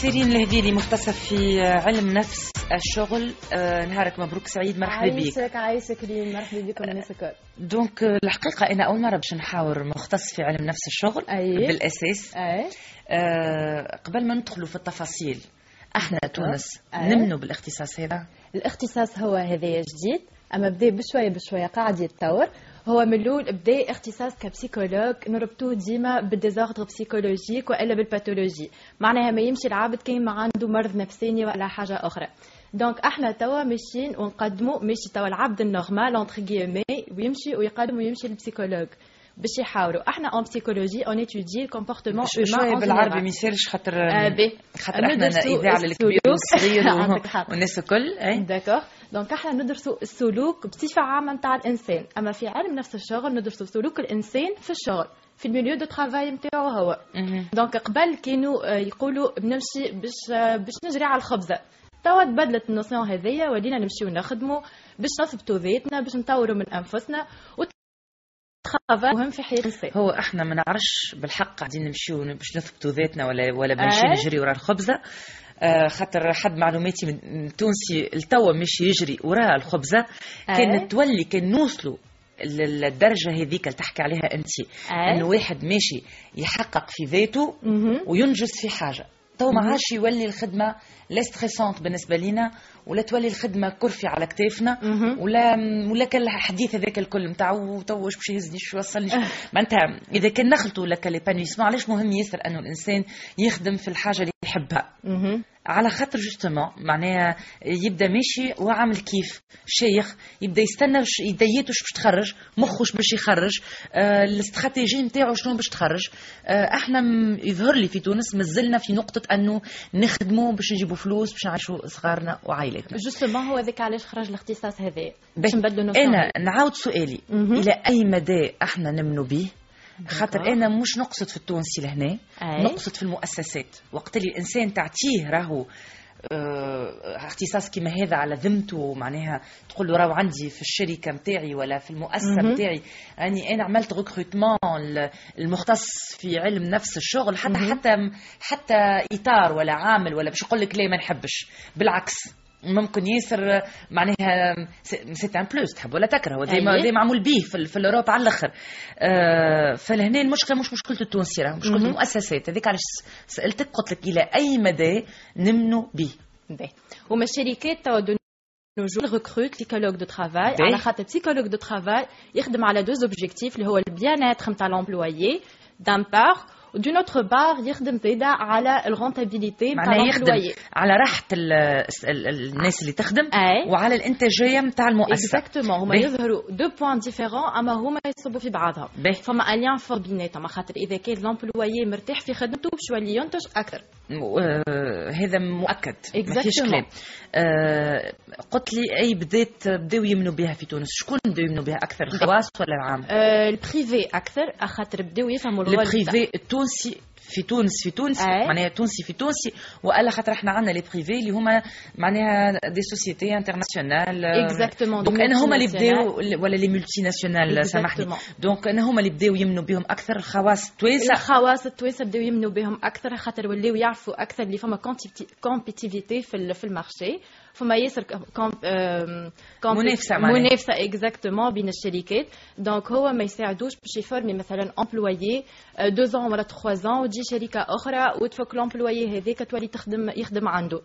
سيرين الهديلي مختصة في علم نفس الشغل. آه، نهارك مبروك سعيد مرحبا بك. عايشك عايشك لين مرحبا بكم الناس الكل donc آه، الحقيقة أنا أول مرة باش نحاور مختص في علم نفس الشغل أي. بالأساس. أي. آه، قبل ما ندخلوا في التفاصيل أحنا تونس أي. نآمنوا بالاختصاص هذا؟ الاختصاص هو هذايا جديد أما بدا بشوية بشوية قاعد يتطور. هو من الأول بدا اختصاص ك psychologue نربطوه ديما بال désordres psychologiques وإلا بال pathologie معناها ما يمشي العبد كان ما عنده مرض نفساني ولا حاجة أخرى donc إحنا توا ماشيين ونقدموا ماشي توا العبد ال normal entre guillemets ويمشي ويقدم ويمشي لل psychologue باش يحاوروا إحنا en psychologie on étudie le comportement شوية بالعربي ما يصيرش خاطر آه،. خاطر إحنا إذاعة للكبير. والصغير. والناس الكل اي d'accord donc إحنا ندرسوا السلوك بصفة عامة نتاع الإنسان. أما في علم نفس الشغل ندرسوا سلوك الإنسان في الشغل في ال milieu de travail نتاعو هو. donc قبل كانوا آه، يقولوا بنمشي باش آه، باش نجري على الخبزة. توا تبدلت ال notion هذيا ولينا نمشيو نخدموا باش نثبتوا ذاتنا باش نطوروا من أنفسنا مهم في حياة الإنسان. هو إحنا ما نعرفش بالحق قاعدين نمشيو باش نثبتوا ذاتنا ولا ولا بنمشي. نجري ورا الخبزة. خاطر حد معلوماتي من تونسي التوا ماشي يجري وراء الخبزة أي. كان تولي كان نوصلوا لل- للدرجة هذيك اللي تحكي عليها أنت أي. انه واحد ماشي يحقق في ذاته. وينجز في حاجة تو ما عادش يولي الخدمة لا stressante بالنسبة لينا ولا تولي الخدمة كرفي على كتافنا. ولا ولا كان الحديث هذاك الكل نتاع تو واش باش يهزني شو يوصلني شو- معناتها إذا كان نخلطوا لك l'épanouissement علاش مهم ياسر أنه الإنسان يخدم في الحاجة اللي يحبها. على خاطر justement معناها يبدأ ماشي وعامل كيف؟ شيخ يبدأ يستنى يديته باش تخرج مخه باش يخرج آه الاستراتيجي نتاعو شنو باش تخرج. آه أحنا يظهر لي في تونس مازلنا في نقطة أنه نخدموا باش نجيبوا فلوس باش نعيشوا صغارنا وعائلاتنا justement هو ذاك علاش خرج الاختصاص هذا. باش نبدلوا أنا نعاود سؤالي. إلى أي مدى أحنا نمنوا به خاطر. أنا مش نقصد في التونسي لهنا. نقصد في المؤسسات وقت اللي الإنسان تعطيه راهو آه، اختصاص كما هذا على ذمته معناها تقول له راهو عندي في الشركة نتاعي ولا في المؤسسة. نتاعي يعني أنا عملت recrutement المختص في علم نفس الشغل حتى مهم. حتى حتى إطار ولا عامل ولا باش يقول لك لا ما نحبش بالعكس ممكن ياسر معناها c'est un plus تحب ولا تكره وديما أيه. دي معمول به في, في ال Europe على الأخر آه فلهنا المشكلة مش مشكلة التونسي راه مشكلة. المؤسسات هذيك علاش سألتك قلت لك إلى أي مدى نمنوا به وما الشركات توا نجور recrute psychologue de travail. على خاطر psychologue de travail يخدم على deux objectifs اللي هو ال bien-être نتاع l'employé d'une part و d'une autre part يخدم زادا على ال rentabilité معناها يخدم على ال الناس اللي تخدم أي. وعلى الإنتاجية نتاع المؤسسة. exactement هما. يظهروا deux points différents أما هما يصبوا في بعضهم. فما un lien fort بيناتهم خاطر إذا كان l'employé مرتاح في خدمته باش يولي ينتج أكثر. آه، هذا مؤكد. ما فيش. كلام. آه، قلت لي أي بدات بداو يمنوا بها في تونس. شكون بداو يمنوا بها؟ أكثر الخواص ولا العام؟ آه، ال privé أكثر خاطر بداو يفهموا ال privé التونسي في تونس في تونس أي. معناها تونسي في تونسي وألا خاطر إحنا عندنا les privés اللي هما معناها des sociétés internationales Exactement, donc أنا هما اللي. بداو ولا les multinationales سامحني. donc أنا هما اللي بداو يمنوا بهم أكثر الخواص التوانسه الخواص التوانسه بداو يمنوا بهم أكثر خاطر ولاو يعرفوا أكثر اللي فما compétitivité في في ال marché فما ياسر معناها. منافسة exactement بين الشركات. donc هو ما يساعدوش باش يفورمي مثلا employé deux ans ولا 3 ans وتجي شركة أخرى وتفك l'employé هذاك تولي تخدم يخدم عنده.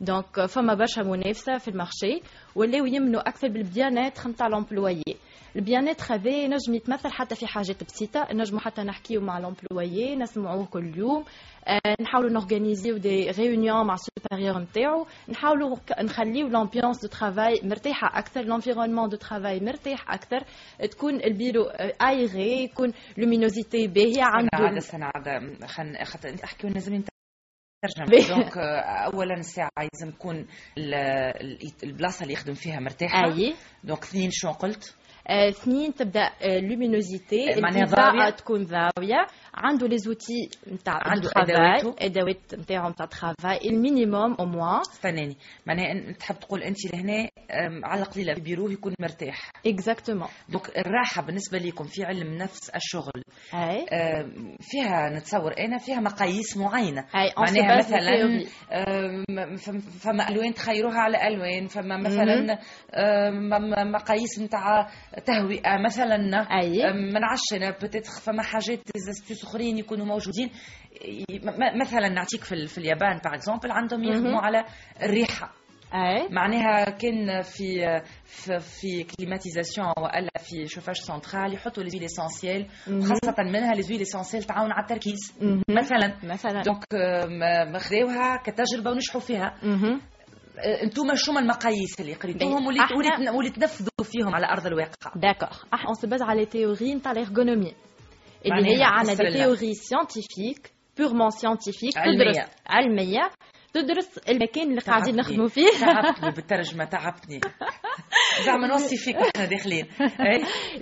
donc فما برشا منافسة في ال marché ولاو يمنوا أكثر بال bien-être نتاع l'employé ال bien-être هذا ينجم يتمثل حتى في حاجات بسيطة نجموا حتى نحكيو مع l'employé نسمعوه كل يوم آه، نحاولوا نورغانيزيو des réunions مع ال supérieur نتاعو. نحاولوا نخليو l'ambiance de travail مرتاحة أكثر l'environnement de travail مرتاح أكثر. تكون البيرو ايغي يكون luminosité باهية عنده السنة عاد خن خاطر انت احكي ولازم باهي. نترجم donc آه، اولا الساعة لازم تكون ال- ال- البلاصة اللي يخدم فيها مرتاحة. اي donc اثنين شنو قلت؟ اثنين تبدا luminosité ضاوية؟ تكون ضاويه عنده les outils نتاع عنده أدواته. أدوات نتاعو نتاع travail ال minimum au moins استناني معناها تحب تقول أنت لهنا على قليله في بيروه يكون مرتاح. exactement donc الراحة بالنسبة لكم في علم نفس الشغل أي. فيها نتصور أنا فيها مقاييس معينة. معناها مثلا فما ألوان تخيروها على ألوان فما مثلا مقاييس نتاع تهوئة مثلا أي. أنا peut-être فما حاجات اخرين يكونوا موجودين. مثلا نعطيك في, في اليابان par exemple عندهم يخدموا على الريحة. أي. معناها كان في في, في climatisation والا في chauffage central يحطوا les huiles essentielles خاصة منها les huiles essentielles تعاون على التركيز. مثلا. مثلا. donc آم، خذاوها كتجربة ونجحوا فيها. أنتم شو ما المقاييس اللي قريتوهم واللي إحنا- واللي تنفذوا فيهم على أرض الواقع؟ d'accord إحنا on se base على théorie نتاع l'ergonomie اللي هي فسر دي. théorie scientifique purement scientifique. تدرس علميه تدرس المكان اللي قاعدين. نخدموا فيه تعبتني بالترجمه تعبتني زعما نوصي فيك إحنا داخلين؟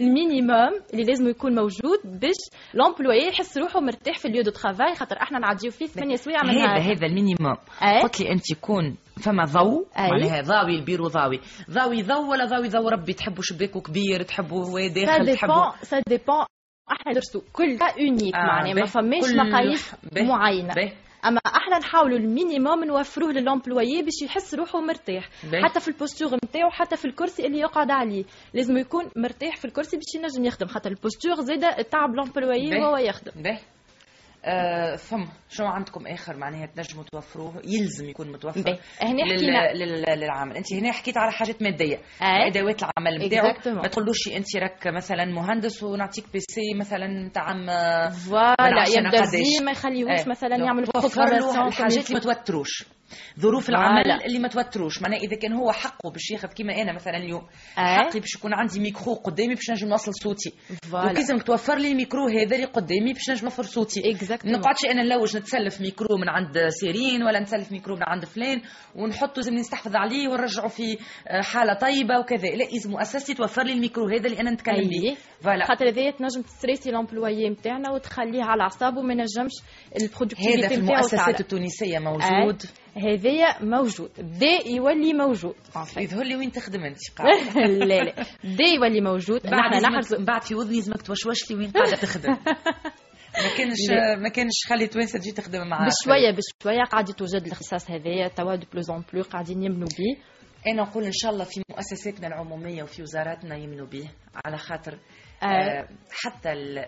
ال minimum اللي لازم يكون موجود باش l'employé يحس روحه مرتاح في ال lieu de travail خاطر إحنا نعديو فيه ثمانية سوايع من هذا هذا ال minimum. قلت لي انت يكون فما ضوء. معناها ضاوي البيرو ضاوي ضاوي ضوء ولا ضاوي ضوء ربي تحبوا شباكه كبير تحبوا هو داخل تحبوا dépend ça dépend إحنا ندرسوا كل unique آه، معناها ما. فماش مقاييس. معينة باهي. أما أحنا نحاولوا ال minimum نوفروه لل employé باش يحس روحه مرتاح. حتى في ال posture نتاعو حتى في الكرسي اللي يقعد عليه لازم يكون مرتاح في الكرسي باش ينجم يخدم خاطر ال posture زاده تعب ال employé باهي. وهو يخدم باهي آه ثم شو عندكم آخر معناها تنجموا توفروه يلزم يكون متوفر. هنا لل- لل- للعمل انت هنا حكيت على حاجات مادية أي. أدوات العمل نتاعو. ما تقولوش انت راك مثلا مهندس ونعطيك PC مثلا تاع ما voilà يبدا ما يخليهوش إيه. مثلا يعمل توفر له الحاجات اللي ما. توتروش ظروف العمل voilà. اللي ما توتروش معناها إذا كان هو حقه باش ياخذ كيما أنا مثلا اليوم إيه. حقي باش يكون عندي ميكرو قدامي باش نجم نوصل صوتي. donc لازم توفر لي الميكرو هذا اللي قدامي باش نجم نوفر صوتي. ما نقعدش أنا نلوج نتسلف ميكرو من عند سيرين ولا نتسلف ميكرو من عند فلان ونحطه لازم نستحفظ عليه ونرجعه في آه، حالة طيبة وكذا لا لازم مؤسستي توفر لي الميكرو هذا اللي أنا نتكلم. به voilà خاطر هذايا تنجم ت stresser l'employé نتاعنا وتخليه على أعصابه ما ينجمش هذا ال productivité في نتاعو المؤسسات. التونسية موجود هذايا موجود. بدا يولي موجود. يظهر لي وين تخدم انت لا لا. بدا يولي موجود. بعد نحرص بعد في وذني لازمك توشوش لي وين قاعدة تخدم. ما كانش. ما كانش خلي توانسه تجي تخدم معاك. بشوية بشوية قاعد يتوجد الاختصاص هذايا توا de plus en plus قاعدين يمنوا به أنا نقول إن شاء الله في مؤسساتنا العمومية وفي وزاراتنا يمنوا به على خاطر آه. آه حتى ال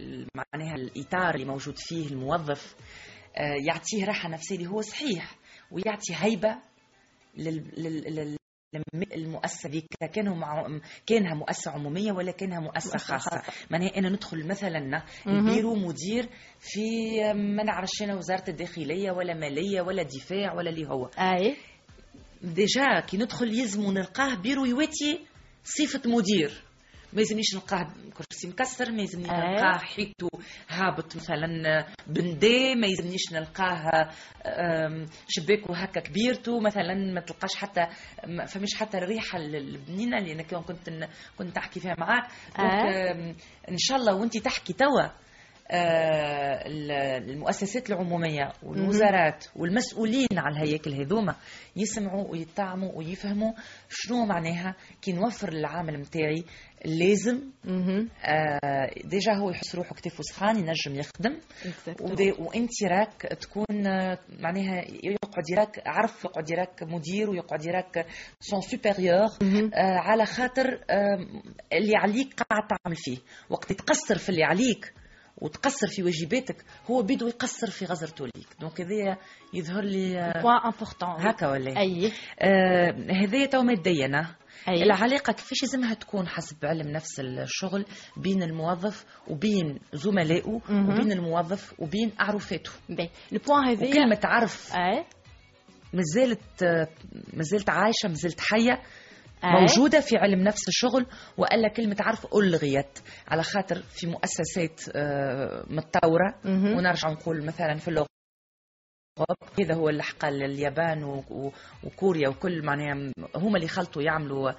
ال معناها الإطار اللي موجود فيه الموظف يعطيه راحة نفسية اللي هو صحيح ويعطي هيبة لل المؤسسة ذيك كانوا مع كانها مؤسسة عمومية ولا كانها مؤسسة خاصة. معناها أنا ندخل مثلا البيرو مدير في ما نعرفش أنا وزارة الداخلية ولا مالية ولا دفاع ولا اللي هو. أي. déjà كي ندخل يلزم نلقاه بيرو يواتي صفة مدير. ما يلزمنيش نلقاه كرسي مكسر ما يلزمني آه. نلقاه حيطه هابط مثلا بندي ما يلزمنيش نلقاه آم، شباكه هكا كبيرته مثلا ما تلقاش حتى فمش حتى الريحه البنينه اللي أنا كنت كنت احكي فيها معاك donc، آه. إن شاء الله وانت تحكي توا آه، المؤسسات العمومية والوزارات والمسؤولين على الهياكل هذوما يسمعوا ويطعموا ويفهموا شنو معناها كي نوفر العامل متاعي لازم. آه، déjà هو يحس روحه كتافه سخان ينجم يخدم. وانت راك تكون آه، معناها يقعد يراك عرف يقعد يراك مدير ويقعد يراك son supérieur على خاطر آه، اللي عليك قاعد تعمل فيه. وقت تقصر في اللي عليك وتقصر في واجباتك هو بده يقصر في غزرته ليك donc هذايا يظهر لي آه، point important هكا ولا؟ أي. آه، هذايا تو ماديا أي. العلاقة كيفاش لازمها تكون حسب علم نفس الشغل بين الموظف وبين زملائه. وبين الموظف وبين أعرفاته. ال point هذايا وكلمة عرف. أي. مازالت مازالت عايشة مازالت حية. أي. موجودة في علم نفس الشغل وإلا كلمة عرف ألغيت. على خاطر في مؤسسات آه، متطورة. ونرجع نقول مثلا في اللغة. هذا هو اللي حقى اليابان وكوريا وكل معناها هما اللي خلطوا يعملوا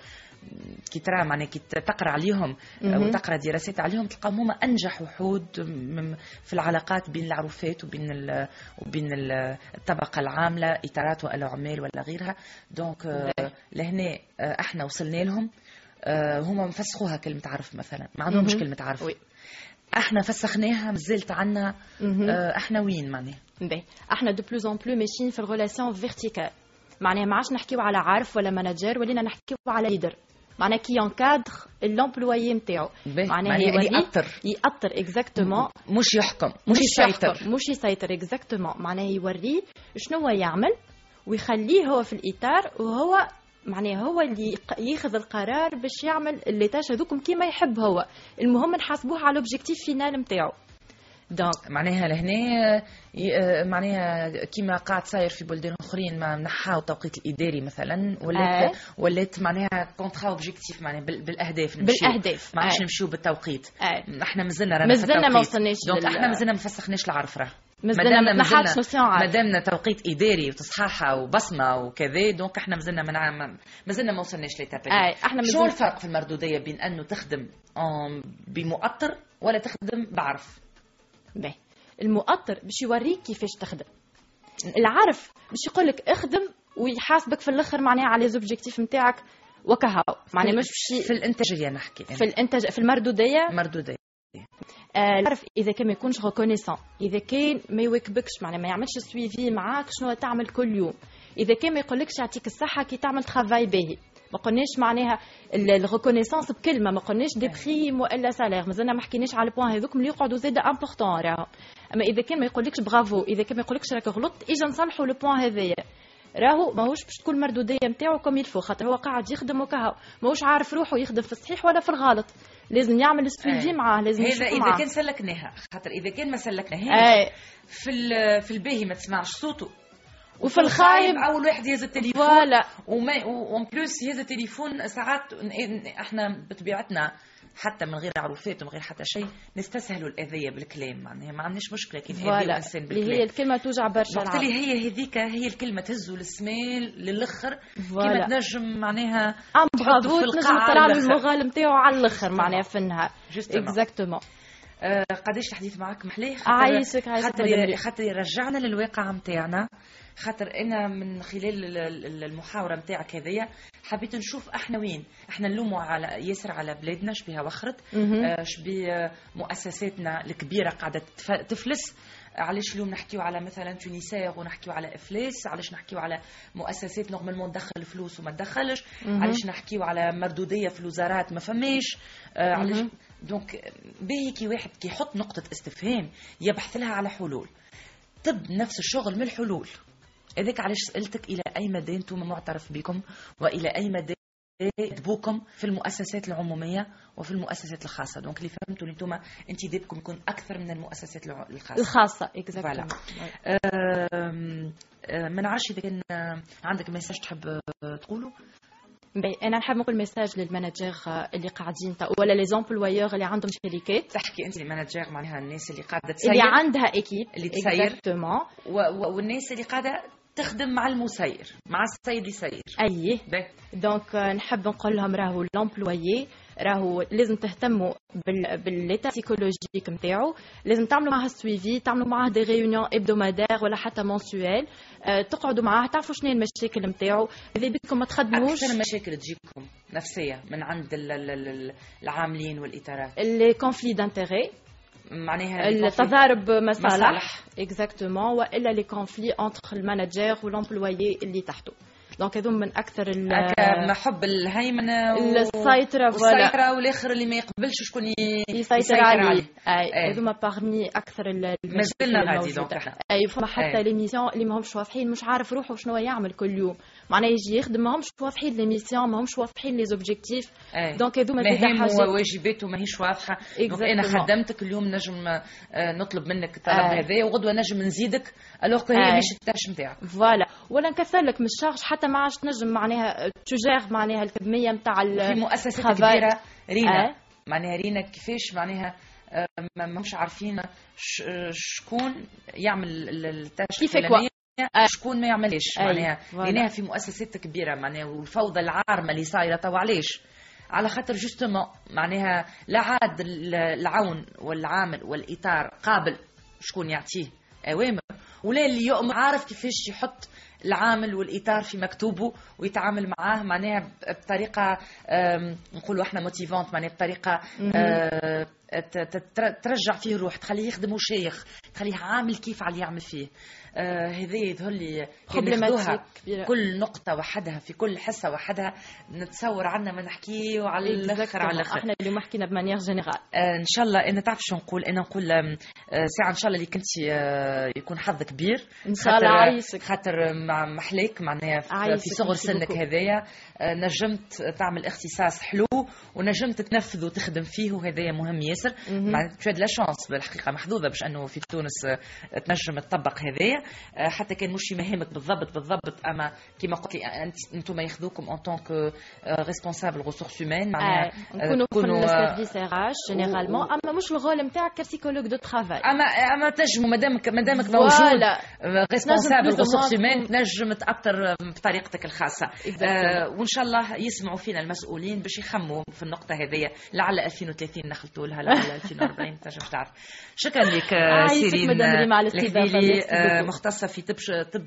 كي ترى معناها كي تقرأ عليهم وتقرا دراسات عليهم تلقاهم هما انجح وحود في العلاقات بين العروفات وبين وبين الطبقة العاملة إطارات والعمال ولا غيرها. donc آه، لهنا آه، إحنا وصلنا لهم. آه، هما مفسخوها كلمة عرف مثلا ما عندهمش كلمة عرف. إحنا فسخناها مازلت عنا إحنا وين معناها؟ إحنا de plus en plus ماشيين في ال relation verticale معناها ما عادش نحكيو على عارف ولا manager ولينا نحكيو على leader معناها qui encadre l'employé نتاعو معناها يأطر يأطر اكزاكتومون مش يحكم مش يسيطر. مش يسيطر exactement معناها يوريه شنو هو يعمل ويخليه هو في الإطار وهو معناها هو اللي ياخذ القرار باش يعمل les tâches هذوكم كيما يحب هو. المهم نحاسبوه على ال objectif final نتاعو donc معناها لهنا آه، معناها كيما قاعد صاير في بلدان أخرين ما نحاو التوقيت الإداري مثلا ولات آه. ولات معناها contrat objectif معناها بالأهداف نمشيو. بالأهداف ما عادش نمشيو بالتوقيت. آه. إحنا مازلنا رانا مازلنا ما وصلناش donc إحنا مازلنا ما فسخناش العرف راه مازلنا ما مادامنا توقيت إداري وتصحيحة وبصمة وكذا. donc إحنا مازلنا ما مازلنا ما وصلناش l'étape إحنا شو الفرق في المردودية بين أنه تخدم بمؤطر ولا تخدم بعرف؟ باهي المؤطر باش يوريك كيفاش تخدم. العرف باش يقول لك اخدم ويحاسبك في الأخر معناها على objectifs نتاعك وكهو. معناها مش باش في الانتاجيه نحكي. في الإنتاج في المردودية. مردوديه آه العرف إذا كان ما يكونش reconnaissant إذا كان ما يواكبكش معناها ما يعملش suivi معاك شنو تعمل كل يوم. إذا كان ما يقولكش يعطيك الصحة كي تعمل travail باهي. ما قلناش معناها ال reconnaissance بكلمة ما قلناش des primes والا salaire مازلنا ما حكيناش على ال point هذوك اللي يقعدوا زاد important راهو أما إذا كان ما يقولكش برافو إذا كان ما يقولكش راك غلطت إجا نصلحوا ال point هذايا. راهو ماهوش باش تكون المردوديه نتاعو comme il faut خاطر هو قاعد يخدم وكهو. ماهوش عارف روحه يخدم في الصحيح ولا في الغلط. لازم يعمل suivi معاه لازم هذا إذا معاه. كان سلكناها خاطر إذا كان ما سلكناهاش في في الباهي ما تسمعش صوته. وفي الخايب أول واحد يهز التليفون. voilà. وما en plus يهز التليفون ساعات إحنا بطبيعتنا حتى من غير عروفات ومن غير حتى شيء نستسهلوا الأذية بالكلام. معناها ما عندناش مشكلة كي نأذي الإنسان بالكلام اللي هي الكلمة توجع برشا وقت اللي هي هذيك هي الكلمة تهزوا للسمال للآخر. كيما تنجم معناها ام برافو تنجم تطلع له ال moral نتاعو على الآخر معناها في النهار exactement قداش الحديث معك محليه عايشك خاطر خاطر يرجعنا للواقع نتاعنا خاطر أنا من خلال المحاوره نتاعك هذيا حبيت نشوف إحنا وين. إحنا نلوموا على ياسر على بلادنا شبيها وخرت. آه شبي مؤسساتنا الكبيرة قاعدة تفلس. علاش اليوم نحكيو على مثلا تونيسير ونحكيو على إفلاس؟ علاش نحكيو على مؤسسات normalement تدخل فلوس وما تدخلش؟ علاش نحكيو على مردودية في الوزارات ما فماش؟ آه علاش؟ donc باهي كي واحد كي يحط نقطة استفهام يبحث لها على حلول. طب نفس الشغل من الحلول. هذاك علاش سألتك إلى أي مدى أنتم معترف بكم وإلى أي مدى يدبوكم في المؤسسات العمومية وفي المؤسسات الخاصة؟ donc اللي فهمتوا اللي أنتم انتدابكم يكون أكثر من المؤسسات الخاصة. الخاصة اكزاكتلي ما نعرفش إذا كان عندك message تحب تقوله؟ ben أنا نحب نقول message لل managers اللي قاعدين ولا les employeurs اللي عندهم شركات. تحكي أنت ال manager معناها الناس اللي قاعدة تسير. اللي عندها équipe اللي تسير. والناس اللي قاعدة تخدم مع المسير مع السيد يسير أي. donc نحب نقول لهم راهو l'employé راهو لازم تهتموا بال l'état psychologique نتاعو. لازم تعملوا معاه suivi تعملوا معاه des réunions hebdomadaires ولا حتى mensuelles أه تقعدوا معاه تعرفوا شنو المشاكل نتاعو. إذا بدكم ما تخدموش أكثر المشاكل تجيكم نفسية من عند العاملين والاطارات اللي conflits d'intérêts معناها التضارب مصالح. exactement وإلا les conflits entre ال manager وال employé اللي تحته. donc هذو من أكثر حب الهيمنة و... السيطرة والسيطرة والآخر اللي ما يقبلش شكون يسيطر عليه. أي هذوما parmi أكثر المشاكل الموجوده أي فما حتى les missions اللي ماهمش واضحين مش عارف روحه شنو يعمل كل يوم. معناها يجي يخدم ماهمش واضحين les missions ماهمش واضحين les objectifs donc هذوما مهام وواجباته ماهيش واضحة. أنا خدمتك اليوم نجم نطلب منك الطلب هذا وغدوة نجم نزيدك alors هي مش ال tâche نتاعك. voilà ولا نكثر لك من ال charge حتى ما عادش تنجم معناها تجاه معناها الكميه نتاع في مؤسسات كبيرة رينا. آه. معناها رينا كيفاش؟ معناها ما مش عارفين شكون يعمل ال tâche كيفك؟ شكون ما يعملش معناها لقيناها في مؤسسات كبيرة معناها والفوضى العارمة اللي صايرة تو علاش؟ على خاطر justement معناها لا عاد العون والعامل والإطار قابل شكون يعطيه أوامر. ولا اللي يؤمر عارف كيفاش يحط العامل والإطار في مكتوبه ويتعامل معاه؟ معناها بطريقة نقولوا إحنا motivante معناها بطريقة آه، ترجع فيه روح تخليه يخدم شيخ تخليه عامل كيف على يعمل فيه. آه هذا يظهر لي كل نقطة وحدها في كل حصة وحدها نتصور عنا ما نحكيه على الآخر على الآخر. إحنا اليوم حكينا ب manière générale. آه إن شاء الله أنا تعرف شو نقول أنا نقول آه ساعة إن شاء الله اللي كنت آه يكون حظ كبير. إن شاء الله عايشك. خاطر مع محليك معناها في صغر سنك هذايا. آه نجمت تعمل اختصاص حلو ونجمت تنفذ وتخدم فيه وهذايا مهم ياسر. مع تو la chance بالحقيقة محظوظة باش أنه في تونس آه، تنجم تطبق هذايا. آه، حتى كان مش يمهمك بالضبط بالضبط. أما كما قلت لي أنتم ياخذوكم en tant que responsable ressources humaines معناها نكونوا في ال service RH généralement أما مش ال rôle نتاعك ك psychologue du travail اما أما تنجموا مادامك مادامك موجود responsable ressources humaines تنجم تأثر بطريقتك الخاصة. آه وإن شاء الله يسمعوا فينا المسؤولين باش يخموا في النقطة هذه لعل 2030 نخلطوا لها لعل 2040 تنجم تعرف. شكرا لك آه، سيرين آه مختصة في طب طب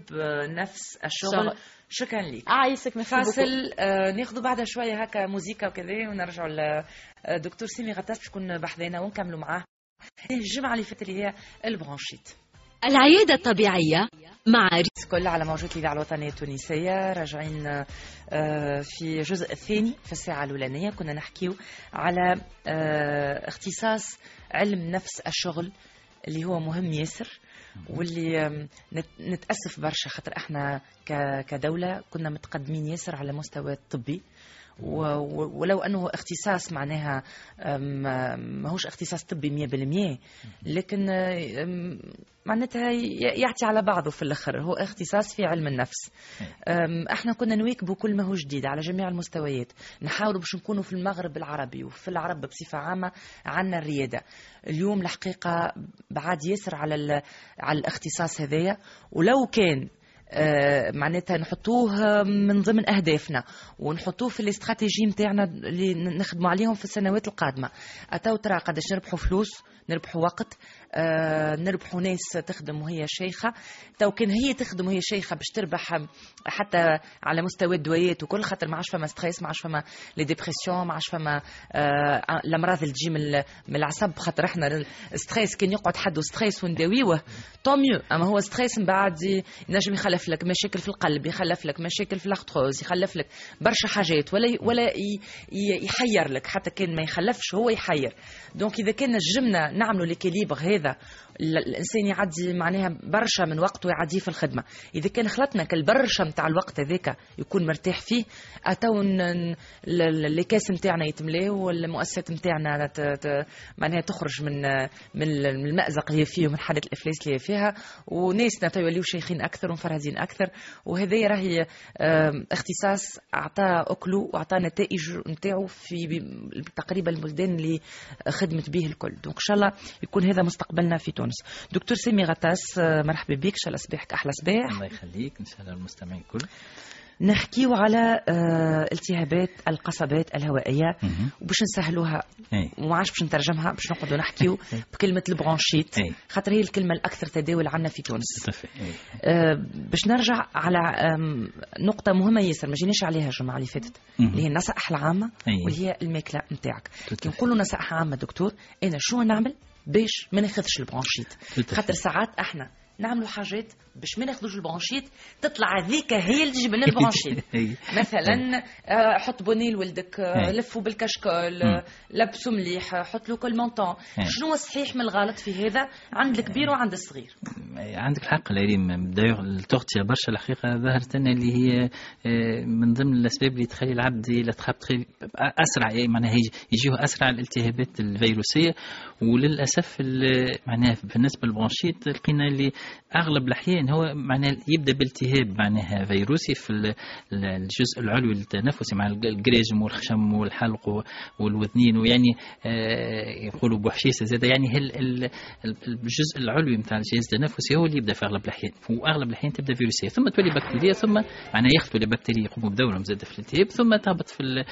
نفس الشغل. شكرا لك عايشك فاصل آه ناخذوا بعدها شوية هكا موزيكا وكذا ونرجعوا لدكتور سيمي غطاس باش نكون بحذانا ونكملوا معاه. الجمعة اللي فاتت اللي هي البرونشيت العيادة الطبيعية مع كل على موجود الإذاعة الوطنية التونسية. راجعين آه، في الجزء الثاني في الساعة الأولانية. كنا نحكيو على آه، اختصاص علم نفس الشغل اللي هو مهم ياسر. واللي نتأسف برشا خاطر إحنا كدولة كنا متقدمين ياسر على مستوى الطبي. ولو أنه اختصاص معناها ماهوش اختصاص طبي 100% لكن معناتها يعطي على بعضه في الأخر هو اختصاص في علم النفس. إحنا كنا نواكبوا كل ما هو جديد على جميع المستويات. نحاولوا باش نكونوا في المغرب العربي وفي العرب بصفة عامة عندنا الريادة. اليوم الحقيقة بعد يسر على على الاختصاص هذايا. ولو كان معناتها نحطوه من ضمن أهدافنا ونحطوه في الاستراتيجي نتاعنا اللي نخدموا عليهم في السنوات القادمة. اتو ترى قداش نربحوا فلوس نربحوا وقت. آه، نربحوا ناس تخدم وهي شيخة. تو كان هي تخدم وهي شيخة باش تربح حتى على مستوى الدويات وكل خاطر ما عادش فما stress ما عادش فما les dépressions ما عادش فما آه، الامراض اللي تجي من العصب خاطر إحنا ال stress كان يقعد حد stress ونداويوه tant mieux أما هو stress من بعد ينجم يخلف لك مشاكل في القلب يخلف لك مشاكل في الاختروز يخلف لك برشا حاجات ولا ولا يحير لك حتى كان ما يخلفش هو يحير. دونك إذا كان نجمنا نعملوا ليكيليبر هذا izquierda الإنسان يعدي معناها برشا من وقته يعديه في الخدمة. إذا كان خلطنا كالبرشا نتاع الوقت هذاك يكون مرتاح فيه اتو الكاس نتاعنا يتملاه والمؤسسات نتاعنا معناها تخرج من من المأزق اللي فيه ومن حالة الإفلاس اللي فيها. وناسنا يوليو شيخين أكثر ومفرهدين أكثر. وهذه راهي اختصاص أعطى اكله وأعطى نتائج نتاعو في تقريبا البلدان اللي خدمت به الكل. donc إن شاء الله يكون هذا مستقبلنا في تونس. دكتور سامي غطاس مرحبا بك. إن شاء الله صباحك أحلى صباح. الله يخليك. إن شاء الله المستمعين الكل. نحكيو على آه، التهابات القصبات الهوائية. وباش نسهلوها وما عادش باش نترجمها باش نقعدوا نحكيو بكلمة ال bronchite خاطر هي الكلمة الأكثر تداول عندنا في تونس. آه باش نرجع على نقطة مهمة ياسر ما جيناش عليها الجمعة اللي فاتت اللي هي النصائح العامة وهي الماكلة نتاعك. كي نقولوا نصائح عامة دكتور أنا شو نعمل؟ باش ما ناخذش ال bronchite خاطر ساعات إحنا نعملوا حاجات باش ما ناخذوش ال bronchite تطلع هذيك هي اللي تجيب لنا ال bronchite مثلا آه، حط bonnet لولدك آه، لفوا بالكشكول آه، لبسوا مليح حط له col montant شنو الصحيح من الغلط في هذا؟ عند الكبير وعند الصغير. عندك الحق لريم دايوغ التغطيه برشا الحقيقة ظهرت لنا اللي هي من ضمن الأسباب اللي تخلي العبد أسرع يعني معناها يجيه أسرع الالتهابات الفيروسية. وللأسف معناها بالنسبة لل bronchite لقينا اللي أغلب الأحيان هو معناها يبدأ بالتهاب معناها فيروسي في الجزء العلوي التنفسي مع الجريجم والخشم والحلق والوذنين ويعني آه، يقولوا بوحشيسه زاد يعني الجزء العلوي نتاع الجهاز التنفسي هو اللي يبدأ في أغلب الأحيان. واغلب الأحيان تبدأ فيروسية. ثم تولي بكتيريا ثم معناها يخطوا البكتيريا يقوموا بدورهم زاد في الالتهاب ثم تهبط في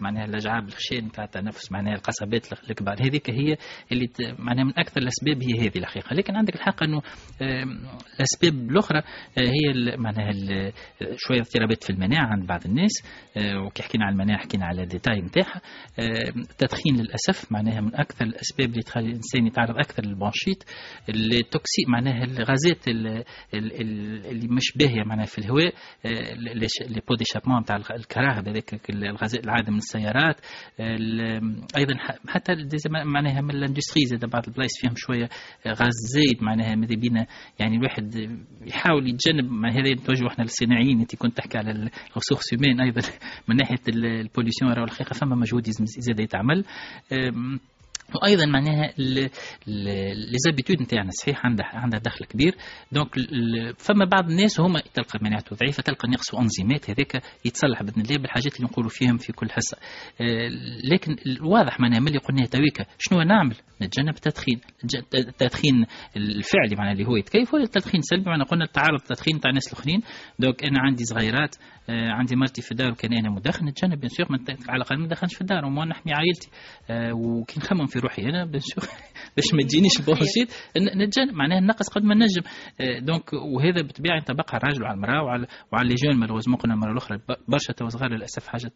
معناها الأجعاب الخشين نتاع التنفس معناها القصبات الكبار هذيك هي اللي معناها من أكثر الأسباب هي هذه الحقيقة. لكن عندك الحق أنه الأسباب الأخرى آه، هي معناها شوية اضطرابات في المناعة عند بعض الناس آه، وكي حكينا على المناعة حكينا على الديتاي نتاعها. التدخين للأسف معناها من أكثر الأسباب اللي تخلي الإنسان يتعرض أكثر لل bronchite ال toxique معناها الغازات اللي مش باهية معناها في الهواء آه، les pots d'échappement نتاع الكراهب هذاك الغازات العادة من السيارات. أيضا حتى معناها من ال industrie زاد بعض البلايص فيهم شوية غاز زايد معناها ماذا بينا يعني الواحد يحاول يتجنب هذا توجه إحنا للصناعيين. أنت كنت تحكي على الرسوخ سيمين أيضا من ناحية ال pollution راهو الحقيقة فما مجهود زاد يتعمل. وأيضا معناها les habitudes نتاعنا صحيح؟ عندها عندها دخل كبير. donc فما بعض الناس هما تلقى مناعته ضعيفة تلقى نقصوا انزيمات هذاك يتصلح بإذن الله بالحاجات اللي نقولوا فيهم في كل حصة. آه، لكن الواضح معناها ملي قلنا تويكا شنو نعمل؟ نتجنب التدخين التدخين الفعلي معناها اللي هو يتكيف ولا التدخين السلبي معناها قلنا التعرض التدخين تاع الناس الآخرين. donc أنا عندي صغيرات آه، عندي مرتي في الدار وكان أنا مدخن. نتجنب bien sûr على الأقل ما ندخنش في الدار وما نحمي عائلتي. آه، وكي نخمم في روحي أنا sûr باش ما تجينيش bronchite نتجنب معناها نقص قد ما نجم. آه، donc وهذا بالطبيعه ينطبق على الراجل وعلى المرأة وعلى وعلى les jeunes. malheureusement قلنا المره الأخرى برشا تو صغار للأسف حاجة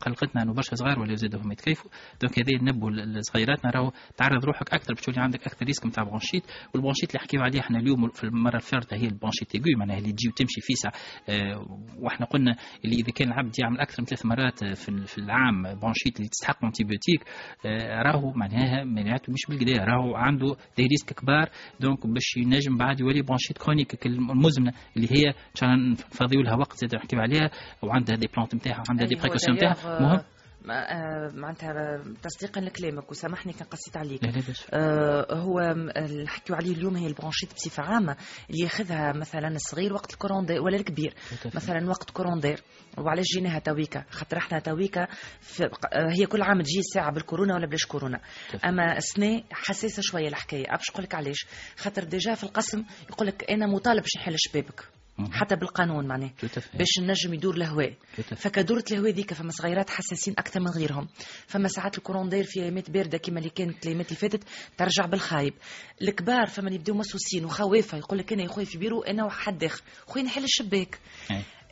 قلقتنا أنه برشا صغار ولا يزيدوا هم يتكيفوا. donc هذه نبوا صغيراتنا. راهو تعرض روحك أكثر باش عندك أكثر risque نتاع bronchite وال bronchite اللي حكيو عليه إحنا اليوم في المرة الفارطه هي ال bronchite aiguë معناها اللي تجي وتمشي فيسع آه وإحنا قلنا اللي إذا كان العبد يعمل أكثر من ثلاث مرات في, في العام bronchite اللي تستحق antibiotique آه راهو معناها مناعته مش بالكدا راهو عنده des risques كبار donc باش ينجم بعد يولي bronchite chronique المزمنة اللي هي ان شاء الله نفضيو لها وقت زاد نحكيو عليها وعندها des plantes نتاعها وعندها des précautions نتاعها. مهم؟ معناتها تصديقا لكلامك وسامحني كان قصيت عليك. آه هو اللي حكيوا عليه اليوم هي ال bronchite بصفة عامة اللي ياخذها مثلا الصغير وقت ال courant d'air ولا الكبير. مثلا وقت courant d'air وعلاش جيناها تويكا؟ خاطر إحنا تويكا آه، هي كل عام تجي ساعه بالكورونا ولا بلاش كورونا. أما السنة حساسة شوية الحكاية. باش نقول لك علاش؟ خاطر déjà في القسم يقول لك أنا مطالب باش نحل شبابك. حتى بالقانون معناه باش النجم يدور الهواء. فكدورة الهواء ذيك فما صغيرات حساسين أكثر من غيرهم. فما ساعات ال courant d'air في أيامات باردة كما اللي كانت الأيامات اللي فاتت ترجع بالخايب. الكبار فما يبداو مسوسين وخوافة يقول لك أنا يا خويا في بيرو أنا وحد داخل خويا نحل الشباك.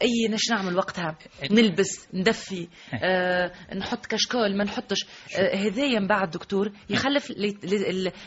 أي نش نعمل وقتها؟ نلبس ندفي آه نحط كشكول ما نحطش. آه هذايا من بعد دكتور يخلف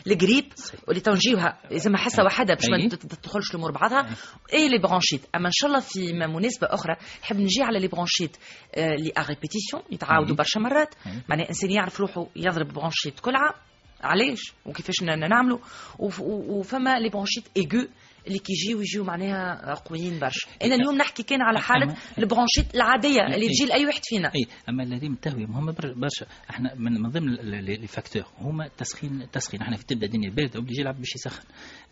الجريب اللي تنجيوها اذا ما حصه واحدة باش ما تدخلش الأمور بعضها. اي les bronchites أما إن شاء الله في مناسبة أخرى نحب نجي على les bronchites آه les répétitions يتعاودوا برشا مرات. معناها الانسان يعرف روحه يضرب bronchite كل عام. علاش؟ وكيفاش نعملوا؟ وفما les bronchites aiguës اللي كيجيو يجيو معناها قويين برشا. أنا اليوم نحكي كان على حالة ال bronchite العادية اللي تجي لأي واحد فينا. اي أما الذين التهويه مهمه برشا. إحنا من ضمن les facteurs هما التسخين التسخين إحنا في تبدأ الدنيا باردة وبيجي يلعب باش يسخن.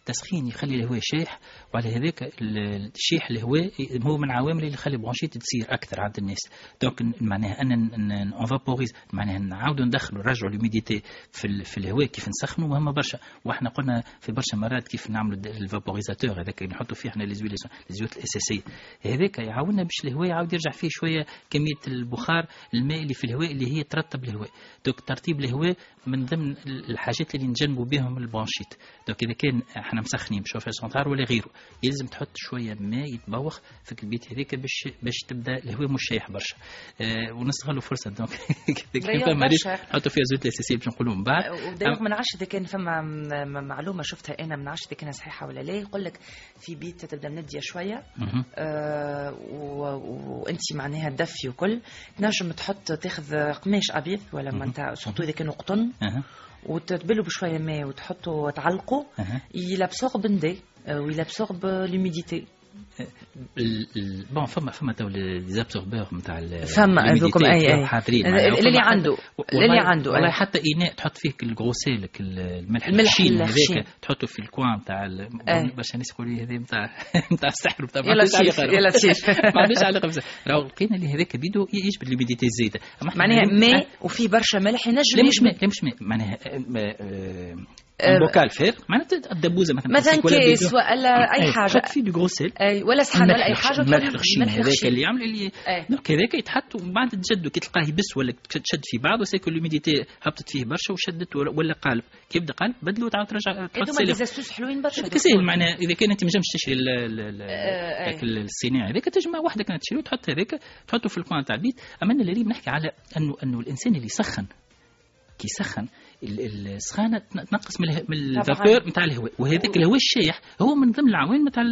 التسخين يخلي الهواء شايح وعلى هذاك الشيح الهواء هو من العوامل اللي يخلي bronchite تصير أكثر عند الناس. donc معناها أن on vaporise معناها نعاودوا ندخلوا نرجعوا l'humidité في, في الهواء كيف نسخنوا مهمه برشا. وإحنا قلنا في برشا مرات كيف نعملوا ال vaporisateur هذاك اللي نحطوا فيه إحنا les زيوت الأساسية. هذاك يعاوننا باش الهواء يعاود يرجع فيه شوية كمية البخار الماء اللي في الهواء اللي هي ترطب الهواء. donc ترطيب الهواء من ضمن الحاجات اللي نجنبوا بهم ال bronchite donc إذا كان إحنا مسخنين ب chauffage central ولا غيره يلزم تحط شوية ماء يتبوخ في البيت هذيك باش باش تبدأ الهواء مش شايح برشا. أه ونستغلوا فرصة. donc نحطوا فيها زيوت الاساسيه باش نقولوا من بعد. ودايما ما نعرفش اذا كان فما معلومة شفتها أنا ما نعرفش اذا كانها صحيحة ولا لا. يقول لك في بيت تبدأ منديه شوية. آه وأنت معناها تدفي وكل. تنجم تحط تاخذ قماش أبيض ولا ما انت سورتو إذا كانوا قطن وتتبلوا بشوية ماء وتحطوا تعلقوا يلابسوغ بندي ويلابسوغ لوميديتي بون فما فما تو ليزابسوربور نتاع فما هذوكم اي أي. حاضرين. اللي عنده. اللي عنده والله حتى إناء تحط فيه الغوسيلك الملح الخشين هذاك تحطه في الكوان نتاع باش الناس يقولوا لي هذا نتاع نتاع السحر نتاع يا لطيف يا لطيف ما عندوش علاقة بزاف. راهو لقينا اللي هذاك بيدو يجبد l'humidité الزايده معناها ماء وفيه برشا ملح ينجم لا مش ماء لا مش ماء. معناها bocal verre معناتها الدبوزه مثلا مثلا كيس ولا اي حاجة فيه du gros sel اي ولا صحن ولا اي حاجة الملح الخشين هذاك اللي يعمل اللي هذاك يتحط ومن بعد تجدو كي تلقاه يبس ولا تشد في بعض و c'est que l'humidité هبطت فيه برشا وشدت ولا قالب كي يبدا قالب بدلو تعاود ترجع تحط هذوما des astuces حلوين برشا سهل معناها اذا كان انت ما نجمش تشري هذاك الصناعي هذاك تجمع وحدك تشري وتحط هذاك تحطه في ال coin تاع البيت اما أنا اللي نحكي على انه انه الانسان اللي يسخن كي يسخن السخانة تنقص من ال vapeur نتاع الهواء. وهذاك الهواء الشايح هو من ضمن العوامل نتاع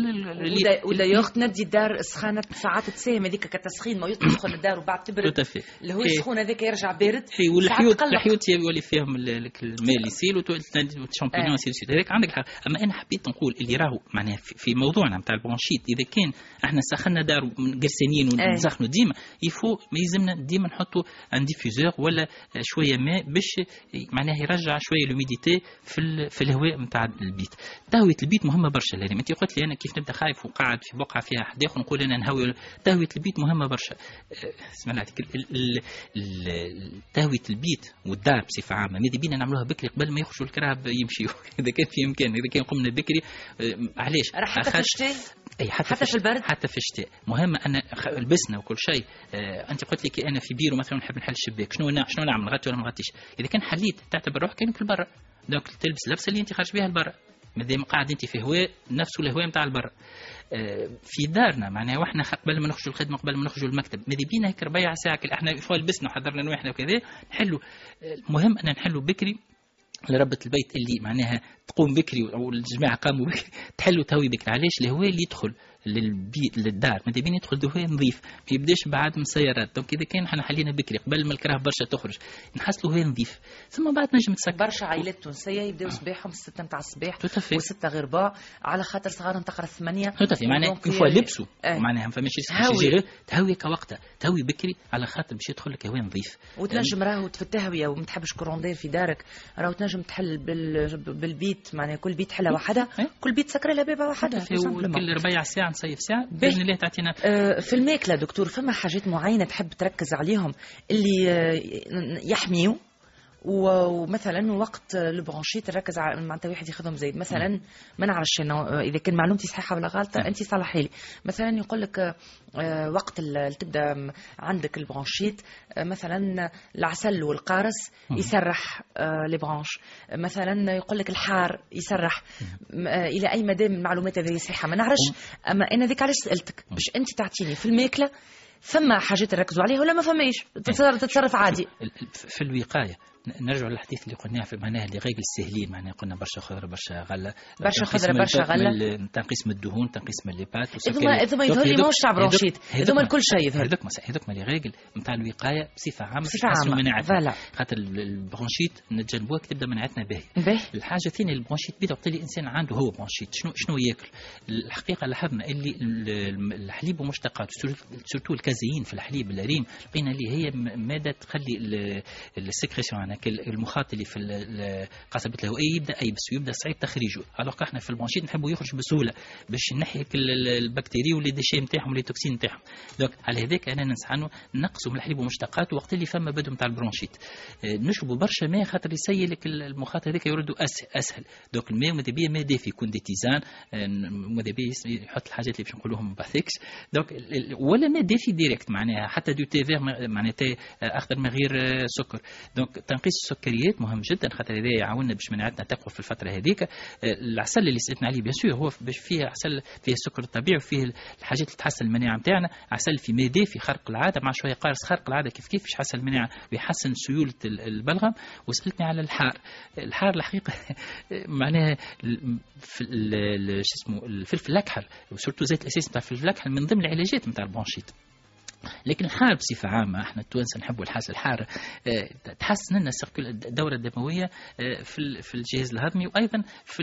ولا ياخذ ندي الدار السخانه ساعات تساهم هذيك كتسخين ما يدخل الدار وبعد تبرد. الهواء السخون هذاك يرجع بارد اي والحيوت الحيوت يولي فيهم الماء اللي يسيل وال champignon c'est هذاك عندك حق. أما أنا حبيت نقول اللي راهو معناها في موضوعنا نتاع ال bronchite إذا كان إحنا سخنا دار قرسانين ونسخنوا ديما يفو ما يلزمنا ديما نحطوا un diffuseur ولا شوية ماء باش معناها يرجع شوية l'humidité في في الهواء نتاع البيت. تهويه البيت مهمة برشا لأن انت قلت لي أنا كيف نبدأ خايف وقاعد في بقعة فيها حداقه ونقول أنا نهوي تهويه البيت مهمة برشا. اسمع تهويه البيت والدار بصفة عامة. ماذا بينا نعملوها بكري قبل ما يخرجوا الكراهب يمشيوا؟ إذا كان في إمكان. إذا كان قمنا بكري علاش؟ حتى في الشتاء أي حتى, حتى في البرد؟ حتى في الشتاء. مهم انا لبسنا وكل شيء. آه أنت قلت لي كي أنا في بيرو مثلا نحب نحل الشباك. شنو شنو نعمل نغطي ولا ما نغطيش؟ إذا كان حليت تعتبر روحك كانك البرا donc تلبس اللبسه اللي أنت خارج بها البرا مادام قاعد أنت في هواء نفسه الهواء نتاع البرا آه في دارنا معناها وإحنا قبل ما نخرجوا الخدمة قبل ما نخرجوا المكتب ماذا بينا هيك ربيع ساعة إحنا فوا لبسنا وحضرنا نواحنا وكذا نحلوا. المهم أن نحلوا بكري لربة البيت اللي معناها تقوم بكري والجماعة قاموا بكري تحلوا توي بكري. علاش؟ الهواء اللي يدخل. للبيت للدار. ماذا بين يدخل دهان نظيف. ما يبداش بعد من سيارات donc إذا كان إحنا حلينا بكري قبل ما الكراهب برشا تخرج نحصلوا هواء نظيف. ثم بعد نجم تسكر. برشا عائلات تونسية يبداو صباحهم الستة نتاع الصباح وستة غير ربع على خاطر صغارهم تقرأ الثمانية. tout à fait معناها une fois لبسوا. آه. معناها ما فماش تهوي تهوي كوقتها. تهوي بكري على خاطر باش يدخل لك هواء نظيف. وتنجم راهو في التهويه وما تحبش courant d'air في دارك. راهو تنجم تحل بالبيت. معناها كل بيت حلة وحده كل بيت سكر لها بابا وحده كل ربيع ساعة نصيف ساعة باذن الله تعطينا. آه، في الماكلة دكتور فما حاجات معينة تحب تركز عليهم اللي آه، يحميوا ومثلا وقت ال bronchite نركز على معناتها واحد ياخذهم زايد. مثلا ما نعرفش إذا كان معلومتي صحيحة ولا غلطة أنت صلحي لي. مثلا يقول لك آه، وقت اللي تبدأ عندك ال bronchite مثلا العسل والقارص يسرح les bronches مثلا يقول لك الحار يسرح. إلى أي مدى المعلومات هذه صحيحة؟ ما نعرفش. أما أنا ذيك علاش سألتك؟ باش أنت تعطيني في الماكلة فما حاجات تركزوا عليها ولا ما فماش تتصرف عادي. في الوقاية. نرجع للحديث اللي قلناه في معناها اللي غير السهلين معناها قلنا برشا خضرة برشا غلة. برشا خضرة برشا غلة. تنقيس من الدهون تنقيس من ال lipides هذوما هذوما يظهر لي ماهوش تاع bronchite هذوما الكل شيء يظهر. هذوك هذوك les règles نتاع الوقاية بصفة عامة بصفة عامة. مناعتنا. خاطر ال bronchite نتجنبوها تبدا مناعتنا باهيه الحاجة الثانية ال bronchite بدا وقت الانسان عنده هو bronchite شنو شنو ياكل؟ الحقيقة لاحظنا اللي الحليب ومشتقاته surtout ال caséine في الحليب الريم لقينا اللي هي مادة تخلي ال sécrétion المخاط اللي في قصبة الهوائية يبدأ يبس ويبدأ صعيب تخريجه. alors إحنا في ال bronchite نحبوا يخرج بسهولة باش نحيك البكتيريا و les déchets نتاعهم و les toxines نتاعهم. donc على هذاك أنا ننصح انه نقصوا من الحليب ومشتقاته وقت اللي فما début نتاع ال bronchite آه، نشربوا برشا ماء خاطر يسيل لك هذاك يردوا أسهل. donc الماء ماذا بيا؟ ماء دافي يكون des tisanes. آه، ماذا بيا؟ يحط الحاجات اللي باش نقولوهم par la suite donc ولا ماء دافي direct معناها. حتى du thé vert معناتها أخضر من غير آه، سكر. donc تنقيس السكريات مهم جدا خاطر هذا يعاوننا باش مناعتنا تقوى في الفترة هذيك. العسل اللي سالتنا عليه bien sûr هو فيه عسل فيه السكر الطبيعي وفيه الحاجات اللي تحسن المناعة نتاعنا عسل في ماده في خرق العادة مع شوية قارص خرق العادة كيف كيف باش يحسن المناعة ويحسن سيولة البلغم. وسالتني على الحار. الحار الحقيقة معناها شو اسمه الفلفل الأكحل و surtout زيت الأساس نتاع الفلفل الأكحل من ضمن العلاجات نتاع ال bronchite لكن الحار بصفة عامة إحنا التوانسة نحبوا الحاس الحار آه تحسن لنا الدورة الدموية آه في في الجهاز الهضمي وأيضا في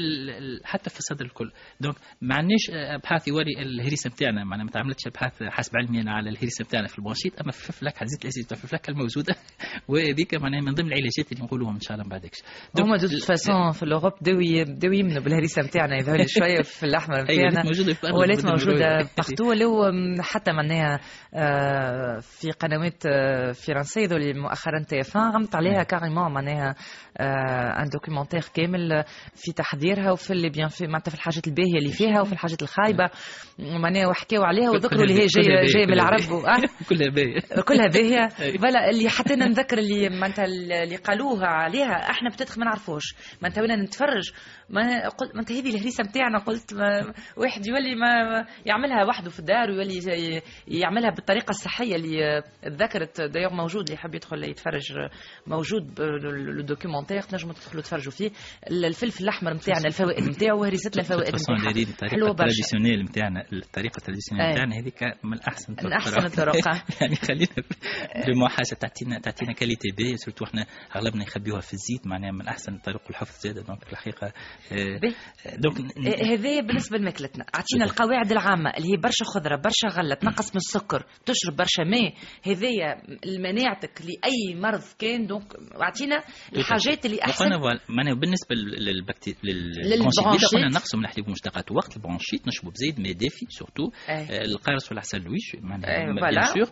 حتى في الصدر الكل. donc ما عندناش أبحاث يوري الهريسة نتاعنا معنا ما تعملتش أبحاث حسب علمي أنا على الهريسة نتاعنا في ال bronchite أما في الفلاكه زيت الاسيد في الفلاكه الموجودة وهذيك معناها من ضمن العلاجات اللي نقولوهم إن شاء الله من بعدك هما de toute façon في ال Europe بداو يمنوا بالهريسة نتاعنا يظهر شوية في الأحمر نتاعنا ولات موجودة partout ولو حتى معناها آه، في قنوات آه، فرنسية ذولي مؤخرا TF1 عملت عليها carrément معناها un documentaire كامل في تحضيرها وفي les biens في معناتها في الحاجات الباهية اللي فيها وفي الحاجات الخايبة. معناها وحكاوا عليها وذكروا اللي هي جاية جاية من العرب كلها باهية. كلها باهية. voilà اللي حتى نذكر اللي معناتها اللي قالوها عليها إحنا بتدخ ما نعرفوش. معناتها وين نتفرج؟ ما قلت انت هذه الهريسة نتاعنا قلت واحد يولي ما يعملها وحده في الدار ويولي يعملها بالطريقة الصحيه اللي ذكرت. دايوغ موجود اللي يحب يدخل يتفرج موجود ال documentaire تنجموا تدخلوا تفرجوا فيه. الفلفل الأحمر نتاعنا الفوائد نتاعو وهريسه الفوائد نتاعها الطريقة ال traditionnelle نتاعنا الطريقة ال traditionnelle نتاعنا هذيك من احسن من احسن الطرق. يعني خلينا بمحاسه تعطينا تعطينا qualité puis surtout إحنا أغلبنا يخبيوها في الزيت معناها من أحسن طرق الحفظ زادة donc الحقيقة donc هذا بالنسبة لماكلتنا. اعطينا القواعد العامة اللي هي برشا خضرة برشا غلة تنقص من السكر تشرب برشا ماء هذايا مناعتك لأي مرض كان donc أعطينا الحاجات اللي أحسن. معناها بالنسبة للبكتيريا لل bronchite قلنا نقصوا من الحليب المشتقات وقت ال bronchite نشربوا بزيت ماء دافي surtout القارص والعسل لويش معناها bien sûr.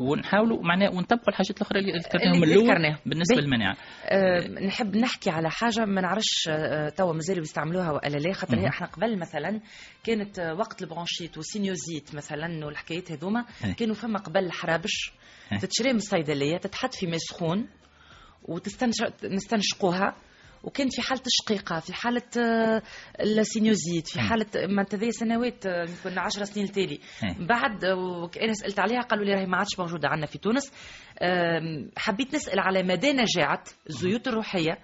ونحاولوا معناها ونطبقوا الحاجات الأخرى اللي ذكرناهم الأول بالنسبة للمناعة. أه نحب نحكي على حاجة ما نعرفش توا مازالوا يستعملوها ولا لا خاطر إحنا قبل مثلا كانت وقت ال bronchite و sinusite مثلا والحكايات هذوما كانوا فما قبل حرابش تتشري من الصيدلية تتحط في ماء سخون ونستنشقوها وكان في حالة الشقيقه في حالة ال sinusite في حالة ما انت سنوات يمكن 10 سنين التالي بعد أنا سألت عليها قالوا لي راهي ما عادش موجودة عندنا في تونس. حبيت نسأل على مدى نجاعة الزيوت الروحية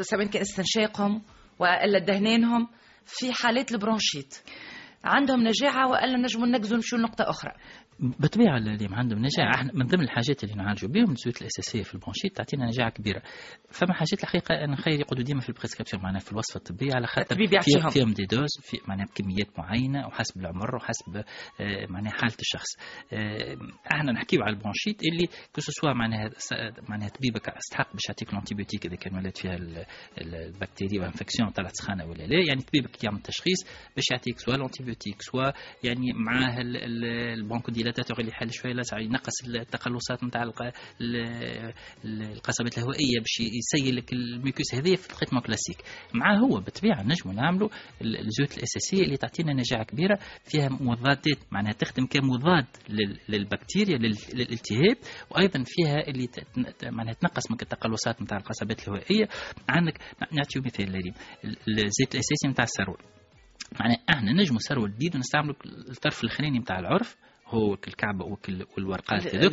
سواء كان استنشاقهم وإلا دهنانهم في حالات ال bronchite. عندهم نجاعة والا نجموا ننقزوا نمشوا لنقطة أخرى. بالطبيعه اللي عندهم نجاعه إحنا من ضمن الحاجات اللي نعالجوا بهم الزيوت الأساسية في ال bronchite تعطينا نجاعه كبيرة. فما حاجات الحقيقة أنا نخير يقعدوا ديما في ال prescription معناها في الوصفه الطبيه على خاطر فيهم, فيهم des doses في معناها بكميات معينة وحسب العمر وحسب آه معناها حالة الشخص. آه إحنا نحكيو على ال bronchite اللي كو معناها معناها طبيبك استحق باش يعطيك ال antibiotique إذا كان ولات فيها البكتيريا و infection طلعت سخانه ولا لا. يعني طبيبك يعمل تشخيص باش يعطيك سواء ال antibiotique سواء يعني معاه ال bronchodilatateur اللي يحل شوية لاسع ينقص التقلصات نتاع القصبات الهوائية باش يسيل لك ال mucus هذه في ال traitement classique معاه هو بالطبيعة نجموا نعملوا الزيوت الأساسية اللي تعطينا نجاعة كبيرة فيها مضادات معناها تخدم كمضاد للبكتيريا للالتهاب وأيضا فيها اللي معناها تنقص من التقلصات نتاع القصبات الهوائية. عندك نعطيو مثال لريم. الزيت الأساسي نتاع السرول. معناها إحنا نجموا سرول جديد ونستعملوا الطرف الاخراني نتاع العرف هو الكعبه والورقات هذوك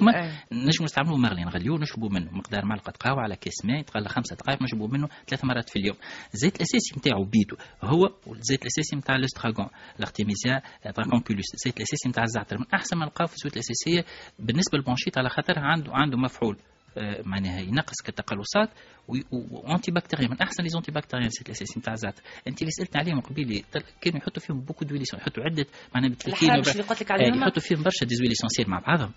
نجموا نستعملوه مغلي نغليوه نشربوا منه. مقدار معلقه قهوه على كاس ماء يتغلى خمسة دقائق نشربوا منه ثلاث مرات في اليوم. الزيت الأساسي نتاعو بيدو هو والزيت الأساسي نتاع الاستراغون الارتيميزيا دراكونكولوس الزيت الأساسي نتاع الزعتر. من أحسن ما نلقاو في الزيوت الأساسية بالنسبة للبونشيت على خاطر عنده عنده مفعول. معناها ينقص كالتقلصات وانتي بكتيريا من أحسن لي زونتي بكتيريا نسيت الاساسي نتاع الزعتر أنت اللي سألت عليهم قبيل كانوا يحطوا فيهم بوكو دويليسون يحطوا عدة معناها لك عليهم؟ يحطوا فيهم برشا ديزويل اسونسيال مع بعضهم.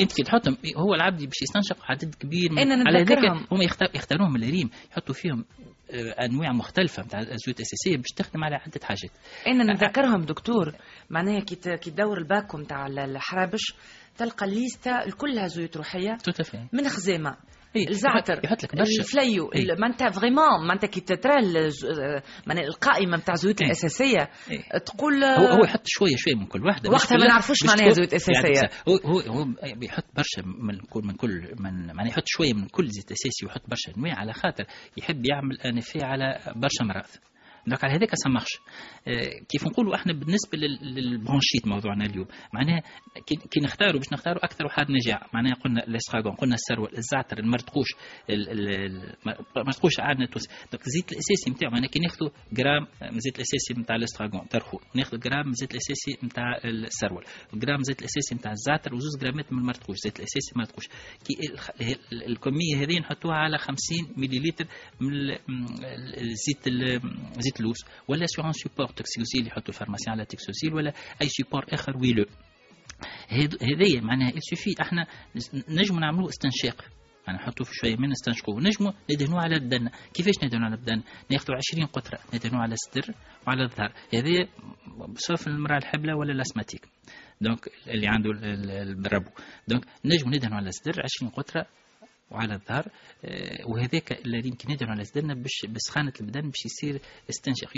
أنت كي تحطهم هو العبد باش يستنشق عدد كبير من على ذلك هم يختاروهم من الريم. يحطوا فيهم أنواع مختلفة نتاع الزيوت الأساسية باش تخدم على عدة حاجات. أنا نذكرهم دكتور معناها كي كي تدور الباكو نتاع الحرابش تلقى الليستا كلها زيوت روحية من خزامة. الزعتر يحط لك برشا. الفليو إيه. ما انت فريمون ما انت كي تترى القائمة نتاع الزيوت إيه. الأساسية إيه. تقول هو, هو يحط شوية شوية من كل واحدة وقتها ما نعرفوش معناها زيوت أساسية. يعني هو هو هو بيحط برشا من كل من كل من معناها يحط شوية من كل زيت أساسي ويحط برشا أنواع على خاطر يحب يعمل انفي على برشا امراض دونك على هذاك سا كيف نقولوا إحنا بالنسبة لل bronchite موضوعنا اليوم. معناها كي نختاروا باش نختاروا أكثر واحد نجاح معناها قلنا ال estragon قلنا السروه الزعتر المرتقوش المرتقوش عندنا تونس donc الزيت الأساسي نتاعو معناها كي ناخذوا جرام الزيت الأساسي نتاع ال estragon ترخو. ناخذ جرام الزيت الأساسي نتاع السروه جرام زيت الأساسي نتاع الزعتر وزوز جرامات من المرتقوش زيت الأساسي مرتقوش. كي الكمية هذه نحطوها على 50 مليلتر من زيت زيت اللوز ولا سور ان سيبور تكسيوزيل يحطوا الفارماسيان على تكسيوزيل ولا أي سيبور آخر ويلو. هذايا معناها يسوفي إحنا نجم نعملوا استنشاق. يعني نحطوا في شوية من نستنشقوا نجموا ندهنوا على الدن. كيفاش ندهنوا على الدن؟ ناخذوا 20 قطرة. ندهنوا على الصدر وعلى الظهر. هذه سواء المرأة الحبلة ولا الاسماتيك دونك اللي عنده البربو دونك نجموا ندهنوا على الصدر 20 قطرة. وعلى الظهر آه، وهذاك الذي يمكن نديرو على صدرنا باش بسخانه البدن باش يصير استنشاق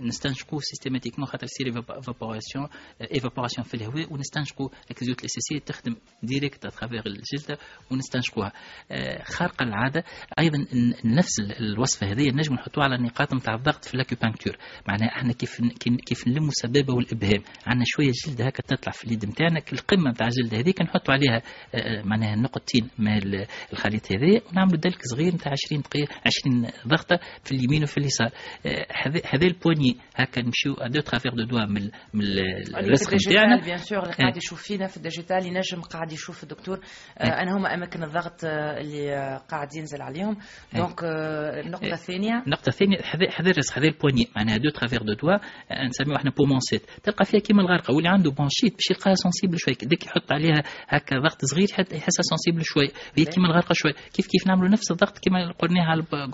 نستنشقوا systématiquement خاطر يصير évaporation évaporation في الهواء ونستنشقوا الزيوت الأساسية تخدم directe à travers الجلده ونستنشقوها. آه، خارقه العادة أيضا نفس الوصفة هذه نجم نحطوها على النقاط نتاع الضغط في l'acupuncture معناها إحنا كيف كيف نلموا السبابة والإبهام. عندنا شوية جلد هكا تطلع في اليد نتاعنا القمه نتاع الجلد هذيك نحطوا عليها آه، معناها نقطتين من الخليط هذا ونعملوا دلك صغير نتاع 20 دقيقة 20 ضغطة في اليمين وفي اليسار. آه، هذا ال poignet هكا نمشيو deux travers de doigt من من الرسغ نتاعنا. bien sûr اللي قاعد يشوف فينا في ال digital ينجم قاعد يشوف الدكتور. آه، أنا هما أماكن الضغط آه، اللي قاعد ينزل عليهم. donc النقطه الثانية النقطه الثانية هذا الرسغ هذا ال poignet معناها deux travers de doigt نسميوه إحنا poumon sept. تلقى فيها كيما الغرقة واللي عنده bronchite باش يلقاها sensible شوي. donc يحط عليها هكا ضغط صغير يحسها سونسيبل شوي. هي كيما الغرقة شوي. كيف كيف نعملوا نفس الضغط كما قلناها على آه،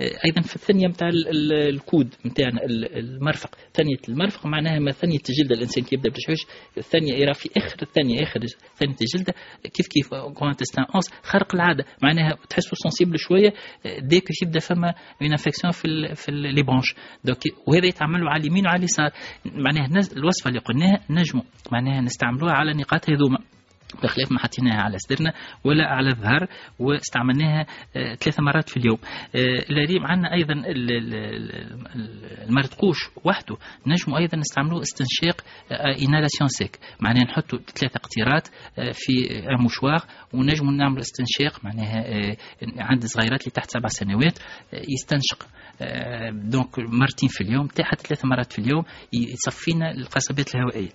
أيضا في الثانية نتاع الكود نتاعنا المرفق. ثانية المرفق معناها ما ثانية الجلده الإنسان كي يبدأ بالشويش الثانية يرى في آخر الثانية آخر ثانية الجلده كيف كيف جراند اونس خارق العادة. معناها تحسوا سونسيبل شوية ديك يبدأ فما اون انفكسيون في في لي برونش دوك وهذا يتعملوا على اليمين وعلى اليسار. معناها الوصفة اللي قلناها نجموا معناها نستعملوها على نقاط هذوما. بخلاف ما حطيناها على صدرنا ولا على الظهر واستعملناها آه، ثلاث مرات في اليوم. آه، الريم عندنا أيضا المرتقوش وحده. نجموا أيضا نستعملوه استنشاق inhalation sèche معناها نحطوا ثلاثة قطيرات آه، في mouchoir ونجموا نعملوا استنشاق معناها عند الصغيرات اللي تحت سبع سنوات يستنشق. donc مرتين في اليوم حتى ثلاث مرات في اليوم يصفينا القصبات الهوائية.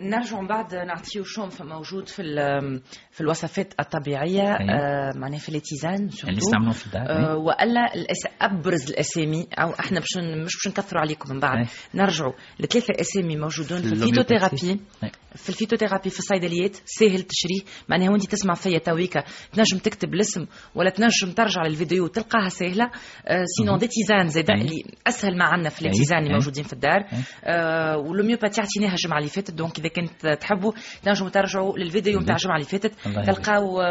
نرجع من بعد نعطيه شوم موجود في في الوصفات الطبيعية آه معناها في les tisanes اللي يستعملوه في الدار آه وألا أبرز الأسامي أو إحنا باش مش باش نكثروا عليكم من بعد. نرجعوا لثلاثه أسامي موجودون في ال phytothérapie. في ال phytothérapie في الصيدليات ساهل التشريه معناها وانت تسمع فيا تويكا تنجم تكتب الاسم ولا تنجم ترجع للفيديو تلقاها سهلة. آه sinon des tisanes زاد اللي أسهل ما عندنا في ال tisane اللي موجودين في الدار. آه وال homéopathie عطيناها الجمعة اللي فاتت donc اذا كنت تحبوا تنجموا ترجعوا للفيديو نتاع الجمعه اللي فاتت. تلقاو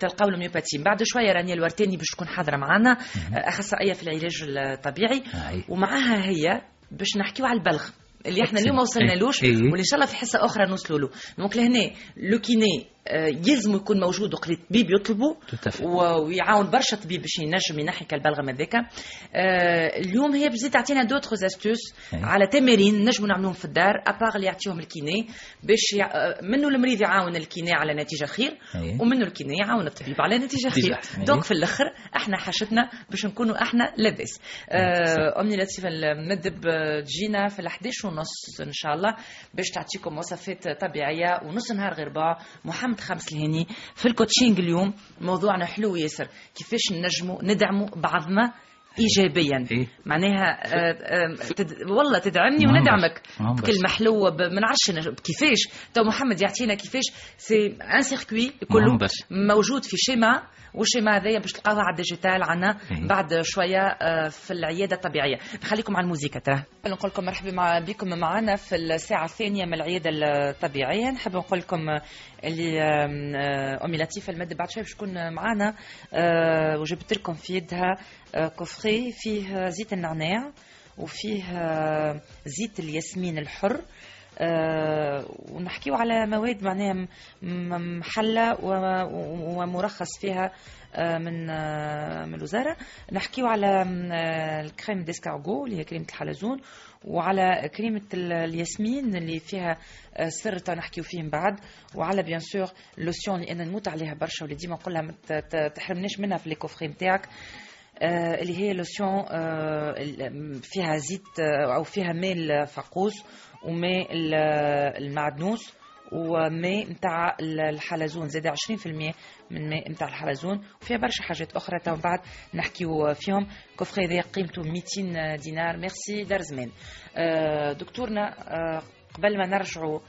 تلقاو ال homéopathie بعد شوية رانيا الورتاني باش تكون حاضرة معنا أخصائية في العلاج الطبيعي. ومعها هي. باش نحكيو على البلغم اللي إحنا اليوم ما وصلنالوش إيه. واللي إن شاء الله في حصة أخرى نوصلوا له. donc لهنا le kiné آه، يلزم يكون موجود وقت الطبيب يطلبه ويعاون برشا طبيب باش ينجم ينحي البلغم هذاك آه، اليوم هي بزيد تعطينا d'autres astuces على تمارين نجموا نعملوهم في الدار à part اللي يعطيهم ال kiné باش. آه، منه المريض يعاون ال kiné على نتيجة خير ومنه ال kiné يعاون الطبيب على نتيجة خير. donc في الأخر إحنا حاجتنا باش نكونوا إحنا لاباس. أمني لطيفه المدب تجينا في ال 11 ونص إن شاء الله باش تعطيكم وصفات طبيعية ونص نهار غير محمد محمد خامس الهني في ال coaching اليوم. موضوعنا حلو ياسر كيفاش نجموا ندعموا بعضنا ايجابيا. إيه؟ معناها آه آه تد... والله تدعمني وندعمك. كلمة حلوة ب... ما نعرفش كيفاش؟ تو محمد يعطينا كيفاش؟ c'est un circuit كله موجود في schéma وال schéma هذايا باش تلقاوها على ال digital عنا إيه. بعد شوية آه، في العيادة الطبيعية. نخليكم على الموسيقى ترى. نقول لكم مرحبا مع بكم معنا في الساعة الثانية من العيادة الطبيعية. نحب نقول لكم اللي أمي لطيفة الماده بعد شوية باش تكون معنا وجبت لكم في يدها كوفري فيه زيت النعناع وفيه زيت الياسمين الحر آه، ونحكيو على مواد معناها محلة ومرخص فيها آه، من آه، من الوزارة. نحكيو على آه، ال crème d'escargot اللي هي كريمة الحلزون وعلى كريمة ال- الياسمين اللي فيها آه، سر تنحكيو فيه من بعد وعلى bien sûr lotion اللي أنا نموت عليها برشا واللي ديما نقولها ما تحرمناش منها في les coffrets نتاعك. آه، اللي هي لوسيون آه، فيها زيت آه، أو فيها ماء الفقوس وماء ال- المعدنوس وماء نتاع الحلزون زاد 20% من ماء نتاع الحلزون. وفيها برشا حاجات أخرى تو بعد نحكيو فيهم. coffret هذا قيمته 200 دينار. ميرسي دار زمان. آه، دكتورنا آه، قبل ما نرجعوا آه،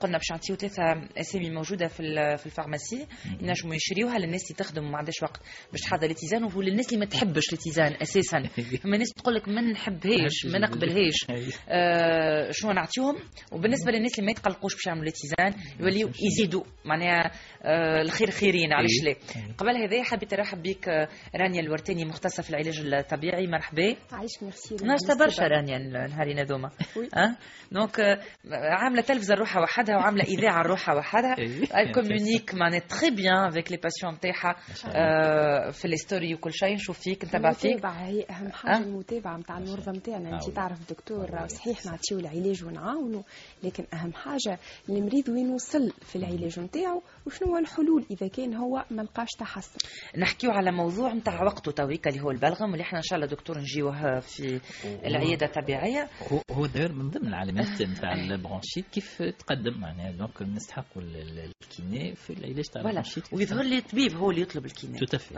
قلنا باش نعطيو ثلاثة أسامي موجودة في في ال pharmacie ينجموا يشريوها للناس اللي تخدم وما عندهاش وقت باش تحضر ال tisane وللناس اللي ما تحبش ال tisane أساسا. فما ناس تقول لك ما نحبهاش ما نقبلهاش. آه، شنو نعطيهم وبالنسبة للناس اللي ما يتقلقوش باش يعملوا ال tisane يوليو يزيدوا معناها آه، الخير خيرين علاش لا؟ قبل هذا حبيت ارحب بك آه، رانيا الورتاني مختصة في العلاج الطبيعي. مرحبا. عايش ميرسي. ناشطة برشا رانيا النهارين هذوما أه؟ donc آه، عاملة تلفزة روحها وحدها وعاملة إذاعة روحها وحدها. elle communique معناها très bien avec les patients نتاعها آه، في les stories وكل شيء. نشوف فيك نتبع فيك المتابعة هي أهم حاجة أه؟ المتابعة نتاع المرضى نتاعنا أنت أه. تعرف دكتور صحيح نعطيو العلاج ونعاونوا لكن أهم حاجة المريض وين وصل في العلاج نتاعو وشنو هو الحلول؟ إذا كان هو ما لقاش تحسن. نحكيو على موضوع نتاع وقته تويكا اللي هو البلغم واللي إحنا إن شاء الله دكتور نجيوه في العيادة الطبيعية. هو هو داير من ضمن العلامات نتاع ال bronchite كيف تقدم معناها donc نستحقوا ال- ال- ال kiné في العلاج تاع ال bronchite ويظهر لي الطبيب هو اللي يطلب à fait.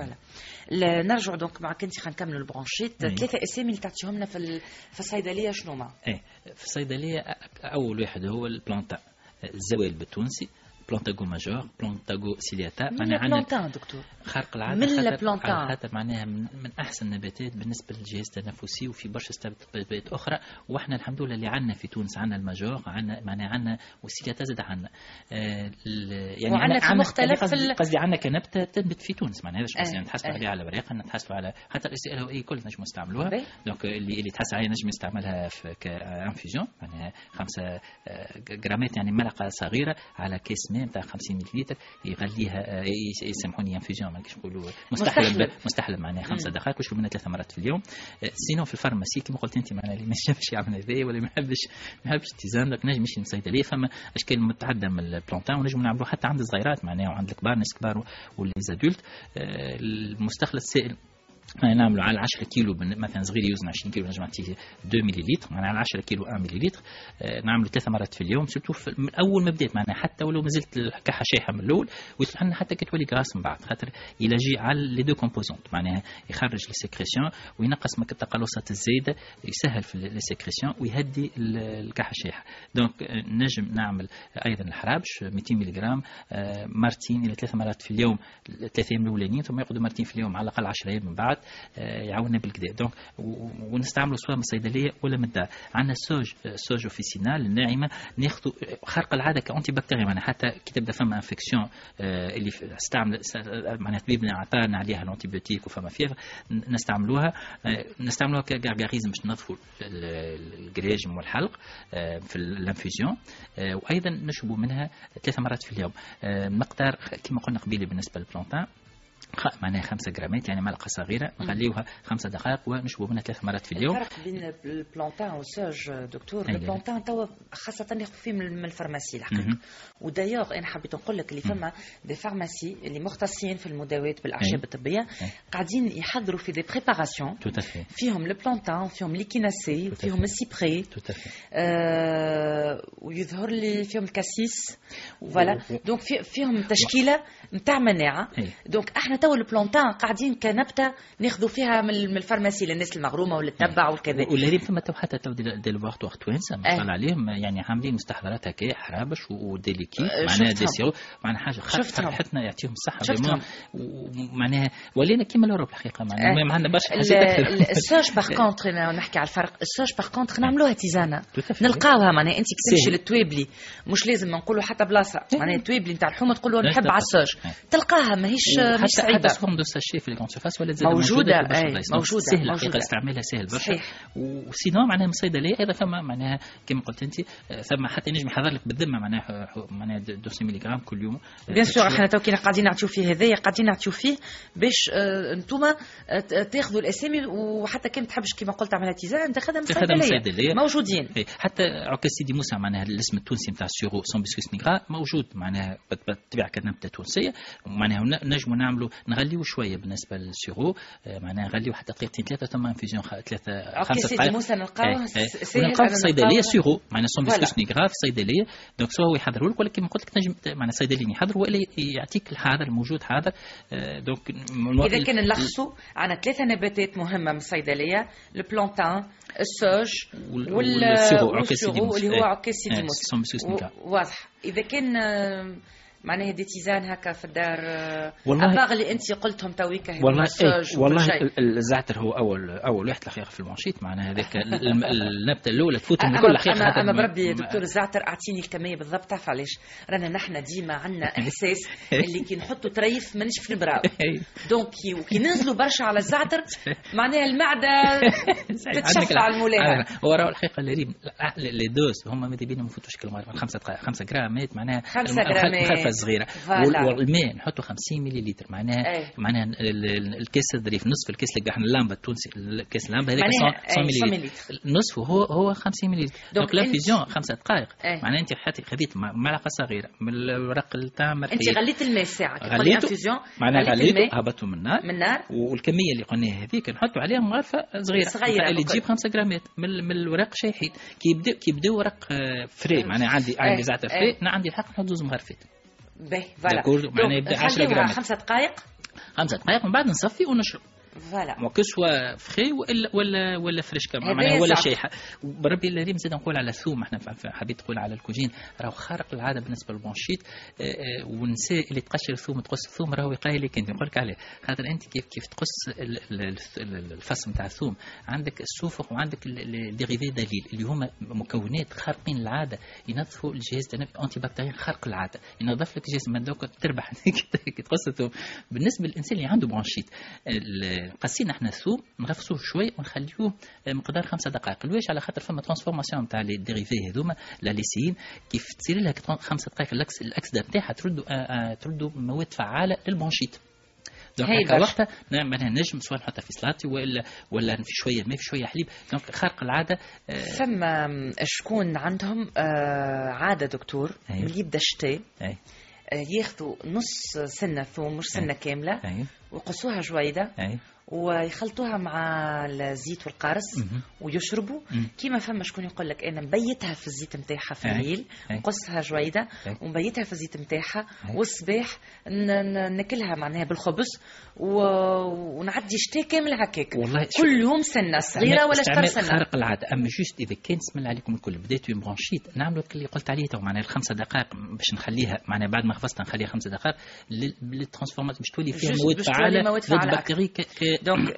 voilà نرجع donc معك انت خنكملوا ال bronchite. ثلاثة أسامي اللي تعطيهم لنا في في الصيدلية شنو ما إيه في الصيدلية أول واحد هو البلانتا الزوال بالتونسي. بلانتاغو ماجور بلانتاغو سيلياتا من معناها عندنا دكتور خارق العادة من البلانتان. خاطر معناها من, من أحسن النباتات بالنسبة للجهاز التنفسي وفي برشا استبدالات أخرى وإحنا الحمد لله اللي عندنا في تونس عندنا الماجور عندنا معناها عندنا والسيلياتا زاد عندنا آه يعني وعندنا عندنا- في مختلف قصدي, ال- قصدي عندنا كنبتة تنبت في تونس معناها هذا آه، قصدي نتحسب آه. عليها على ورقه نتحسب على حتى الاس ال اي كل نجم نستعملوها. donc اللي اللي تحس عليها نجم يستعملها في ك infusion معناها خمسة آه، جرامات يعني ملعقة صغيرة على كيس ماء نتاع 50 مليلتر يغليها آه، يس- يسمحوني infusion ما نقدرش نقولوا مستحلب. مستحلب معناها خمسة دقائق ويشرب منها ثلاث مرات في اليوم. آه، sinon في ال pharmacie كما قلت أنت معناها اللي ما يحبش يعمل هذايا ولا ما يحبش ما يحبش ال tisane donc نجم يمشي للصيدليه فما أشكال متعددة من ال plantain ونجم نعملوه حتى عند الصغيرات معناها وعند الكبار ناس كبار و les adultes المستخلص السائل يعني نعملوا على 10 كيلو مثلا صغير يوزن 20 كيلو نجم نعطيه 2 مليلتر معناها على 10 كيلو 1 مليلتر آه، نعملوا ثلاث مرات في اليوم surtout في- من أول ما بديت معناها حتى ولو مازلت الكحه شايحه من الأول ويصلح لنا حتى كي تولي grasse من بعد خاطر il agit على les deux composantes معناها يخرج ال sécrétion وينقص من التقلصات الزايدة يسهل في ال sécrétion ويهدي ال- الكحه الشايحه donc آه، نجم نعمل أيضا الحرابش 200 ملغ مرتين إلى ثلاث مرات في اليوم ثلاث أيام الأولانيين ثم ياخذوا مرتين في اليوم على الأقل 10 أيام من بعد. آه، يعاوننا بالكدا. donc ونستعملوا سواء من الصيدلية ولا من الدار. عندنا ال sauge ال sauge officinale الناعمه ناخذوا خارق العادة ك antibactérien معناها حتى كي تبدأ فما infection اللي استعمل است- معناها طبيبنا عطانا عليها ال antibiotique وفما فيها نستعملوها آه، نستعملوها ك gargarisme باش ال- الجريجم والحلق آه، في ال infusion آه، وأيضا نشربوا منها ثلاث مرات في اليوم. آه، مقدار كما قلنا قبيلة بالنسبة لل plantain. خ- معناها خمسة جرامات يعني ملعقة صغيرة نخليوها خمسة دقائق ونشربوا منها ثلاث مرات في اليوم. الفرق بين ال plantain وال sauge دكتور أيوة. ال plantain توا خاصة ياخذ فيه من ال pharmacie الحقيقة. مهم. ودايوغ أنا حبيت نقول لك اللي فما des pharmacies اللي مختصين في المداوات بالاعشاب أي. قاعدين يحضروا في des préparations فيهم ال plantain فيهم l'échinacée فيهم. ال cyprès آه ويظهر لي فيهم ال cassis voilà donc في فيهم تشكيلة نتاع مناعة. donc إحنا تو ال plantain قاعدين كنبتة ناخذوا فيها من ال pharmacie للناس المغرومة واللي تتبع والكذا واللي فما تو حتى تو دي دي الوقت وقت توانسه ما. شاء الله عليهم يعني عاملين مستحضرات هكايا حرابش و des liquides أه، معناها. des sirops معناها حاجة شفتهم. فرحتنا يعطيهم الصحة. ومعناها ولينا كيما l'Europe الحقيقة معناها أي. ما عندنا برشا حاجات ال- ال sauge par contre نحكي على الفرق ال sauge par contre نعملوها تيزانه. نلقاوها معناها أنت تمشي سهل. للتويبلي مش لازم نقولوا حتى بلاصة معناها التويبلي نتاع الحومة تقول له نحب. sauge إيه. تلقاها ماهيش forme de sachets في les surfaces ولا زاد موجودة، في برشا أي، بلايص. donc موجودة، سهل موجودة. الحقيقة استعمالها سهل برشا. و sinon معناها من الصيدليه أيضا فما معناها كما قلت أنت آه، ثم حتى ينجم يحضر لك بالذمة معناها معناها 200 ملي جرام كل يوم آه، bien sûr. إحنا تو كي قاعدين نعطيو فيه هذايا قاعدين نعطيو فيه باش أنتم تاخذوا الاسامي وحتى كان تحبش كيما قلت تعملها tisane تاخذها من الصيدليه. موجودين إيه، حتى عكاز سيدي موسى معناها الاسم التونسي نتاع ال sureau Sambucus nigra موجود معناها تبيع كنبتة تونسية معناها نجموا نعملوا نغليو شوية بالنسبة لل sureau آه، معناها نغليو حتى دقيقتين ثلاثة ثم infusion ثلاثة خمسة سيدي دقائق موسى نلقاوه إيه، إيه. ونلقاو في الصيدليه نلقاوه. sureau معناها Sambucus nigra في الصيدليه donc soit هو يحضروا لك ولا كيما قلت لك تنجم معناها الصيدليين يحضروا ولا يعطيك الحاضر الموجود حاضر آه، donc إذا كان نلخصوا عندنا ثلاثة نباتات مهمة من الصيدلية ال plantain ال sauge وال- وال- وال sureau، سيدي موسى. اللي هو. عكاز سيدي إيه، موسى nigra. و- واضح إذا كان معناها des tisanes هكا في الدار آه، والله- اللي انت قلتهم هذوما والله إيه والله الزعتر هو اول أول واحد الحقيقة في المنشيط معناها هذاك ال- ال- النبتة الأولى تفوت من كل الحقيقة أما, حتى أما ما- بربي دكتور الزعتر أعطيني الكمية بالضبط تعرف علاش؟ رانا نحن ديما عندنا إحساس اللي كي نحطوا تريف مانيش في البراو. donc كي كي ننزلوا برشا على الزعتر معناها المعدة تتشفع المولاها هو راهو الحقيقة les doses هما ماذا بينا ما مرة. خمسة دقائق خمسة جرامات معناها خمسة الم- جرامات. صغيرة. والماء نحطوا 50 ملي لتر معناها أي. معناها ال- ال- الكاس الظريف نصف الكاس اللي إحنا اللامبه التونسي الكاس اللامبه هذاك معناها 100 أي، 100 ملي ملي لتر نصفه هو هو 50 ملي لتر donc l'infusion أنت- خمسة دقائق أي. معناها أنت حتى خذيت مع- معلقة صغيرة. من الورق التام أنت غليت الماء تقولي غليته معناها غليت غليته هبطته من النار. من النار. والكمية اللي قلناها هذيك نحطوا عليها مغرفة صغيرة. صغيرة اللي. تجيب 5 جرامات من, من الورق شايحين. كي يبدا كي يبدأ ورق آه، frais معناها عندي عندي إيه، زعتر إيه. frais أنا عندي الحق نحط زوز مغرفات. باهي voilà معناها يبدأ 10 نخليوها جرامات. خمسة دقائق خمسة دقائق ومن بعد نصفي ونشرب. voilà. que ce soit frais ولا ولا ولا fraîche كمان هذا معناها ولا. شيحه بربي الكريم زاد نقول على الثوم إحنا حبيت تقول على الكوجين. راهو خارق العادة بالنسبة لل bronchite آه، آه، والنساء اللي تقشر الثوم تقص الثوم. راهو يقاي لك انت نقول لك عليه. خاطر أنت كيف كيف تقص ال- ال- ال- الفص نتاع الثوم. عندك ال soufre وعندك ال dérivés de l'ail. اللي هما مكونات خارقين العادة. ينظفوا الجهاز التنفسي antibactérien خارق العادة. ينظف لك الجهاز من دوك تربح. كي تقص الثوم. بالنسبة للإنسان اللي عنده bronchite قصينا إحنا الثوم نغفصوه شوي ونخليوه مقدار خمسة دقائق. لواش على خاطر فما transformation نتاع les dérivés هذوما l'alliine كيف تصير لها خمسة دقائق الاكس الاكسده نتاعها تردوا آه، آه، تردوا مواد فعالة لل bronchite donc هكا. وقتها نعمل نجم سواء نحطها في سلاتي ولا ولا في شوية ما في شوية حليب. donc خارق العادة آه، فما شكون عندهم آه، عادة دكتور أيوة. اللي يبدا الشتاء اي آه، ياخذوا نص سنة ثوم مش سنة كاملة اي ويقصوها جويدة. اي ويخلطوها مع الزيت والقارص. ويشربوا مم. كيما فما شكون يقول لك أنا مبيتها في الزيت نتاعها في. الليل. نقصها جويدة. ومبيتها في الزيت نتاعها. والصباح ناكلها معناها بالخبز و... ونعدي شتاء كامل هكاك كل يوم سنة صغيرة ولا شطر سنة خارق العادة أما juste إذا كان الله عليكم الكل بديت bronchite نعملوا اللي قلت عليه تو معناها الخمسة دقائق باش نخليها معناها بعد ما خفصتها نخليها خمسة دقائق لل transformation باش تولي فيها مواد فعالة مواد ضد بكتيري ك- donc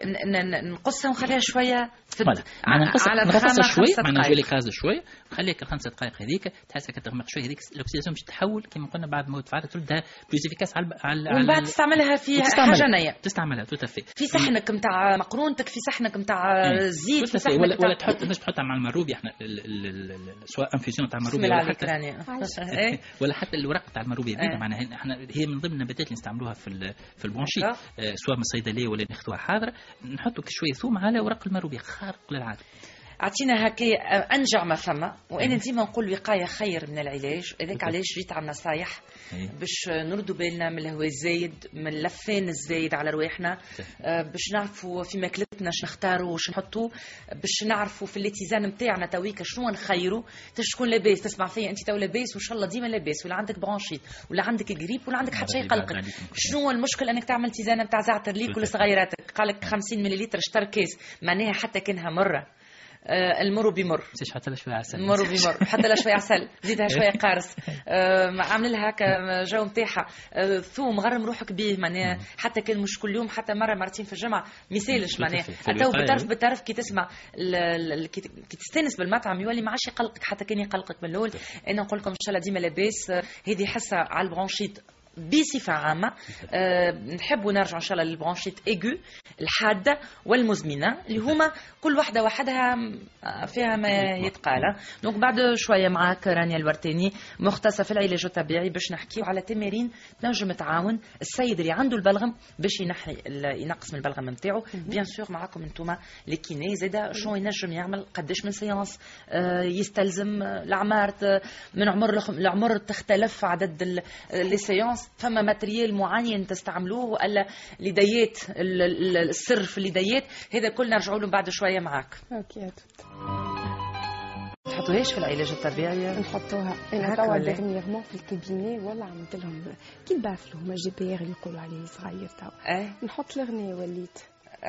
نقصها ونخليها شوية في نقص على نقصها الرخامة شوي خمسة معناها دقايق. نجولي كازا شوي. نخليها الخمسة دقائق هذيك تحسها كتغمق شوي. هذيك ال oxydation باش تحول كما قلنا بعد مواد فعاله تردها plus efficace على على ومن بعد على- تستعملها في. حاجة نية. تستعملها تو في صحنك نتاع مقرونتك في صحنك نتاع زيت في صحنك ولا ولا تحط مش تحطها مع المروبي إحنا سواء infusion تاع المروبي ولا حتى إيه؟ ولا حتى الورق تاع المروبي إيه. هذيك معناها إحنا هي من ضمن النباتات اللي نستعملوها في في ال bronchite. آه، سواء من الصيدلية ولا ناخذوها حاضره نحطوا شوية ثوم على ورق المروبي خارق للعادة. أعطينا هكا أنجع ما فما. وأنا ديما نقول وقاية خير من العلاج. هذاك علاش جيت على نصايح إيه. باش نردوا بالنا من الهواء الزايد من اللفان الزايد على رواحنا. آه، باش نعرفوا في ماكلتنا شنو نختاروا وش نحطوا. باش نعرفوا في les tisanes نتاعنا تويكا شنو نخيروا. تش تكون لاباس تسمع فيا انت تو لاباس وإن شاء الله ديما لاباس. ولا عندك bronchite ولا عندك جريب ولا عندك حتى شيء يقلقك. شنو المشكل أنك تعمل tisane نتاع زعتر ليك ولا صغيراتك قالك 50 مليلتر اشتر كاس معناها حتى كانها مرة. المر بمر. بس حتى له شوية عسل. مر بمر. حتى لا شوية عسل. زيدها شوية قارص. آه، عامل لها هكا جو نتاعها. آه، ثوم غرم روحك بيه. معناها حتى كان مش كل يوم حتى مرة مرتين في الجمعة. ما يسالش معناها. تو. بتعرف بتعرف كي تسمع كي تستانس بالمطعم يولي ما عادش يقلقك حتى كان يقلقك من الأول. أنا نقول لكم إن شاء الله ديما لاباس. آه، هذه حصه على ال bronchite. بصفة عامة أه نحب نرجع إن شاء الله لل bronchite aiguë الحادة والمزمنة اللي هما كل واحدة وحدها آه، فيها ما يتقال. donc بعد شوية معك رانيا الورتاني مختصة في العلاج الطبيعي باش نحكيو على تمارين تنجم تعاون السيد اللي عنده البلغم باش ينحي ينقص من البلغم نتاعو. bien sûr معاكم انتوما les kinés زادا شنو ينجم يعمل؟ قداش من séances آه، يستلزم آه، العمار ت- من عمر لخ- لعمر تختلف عدد les séances فما matériel معين تستعملوه ولا اليديات ال- ال- السر في اليديات هذا كل نرجعوا له بعد شوية معك OK. تحطوهاش في العلاج الطبيعي نحطوها. أنا توا ولا؟ dernièrement في ال cabinet والله عملت لهم كي ال baffle هما JBL اللي يقولوا عليه صغير توا. آه نحط الغنية وليت.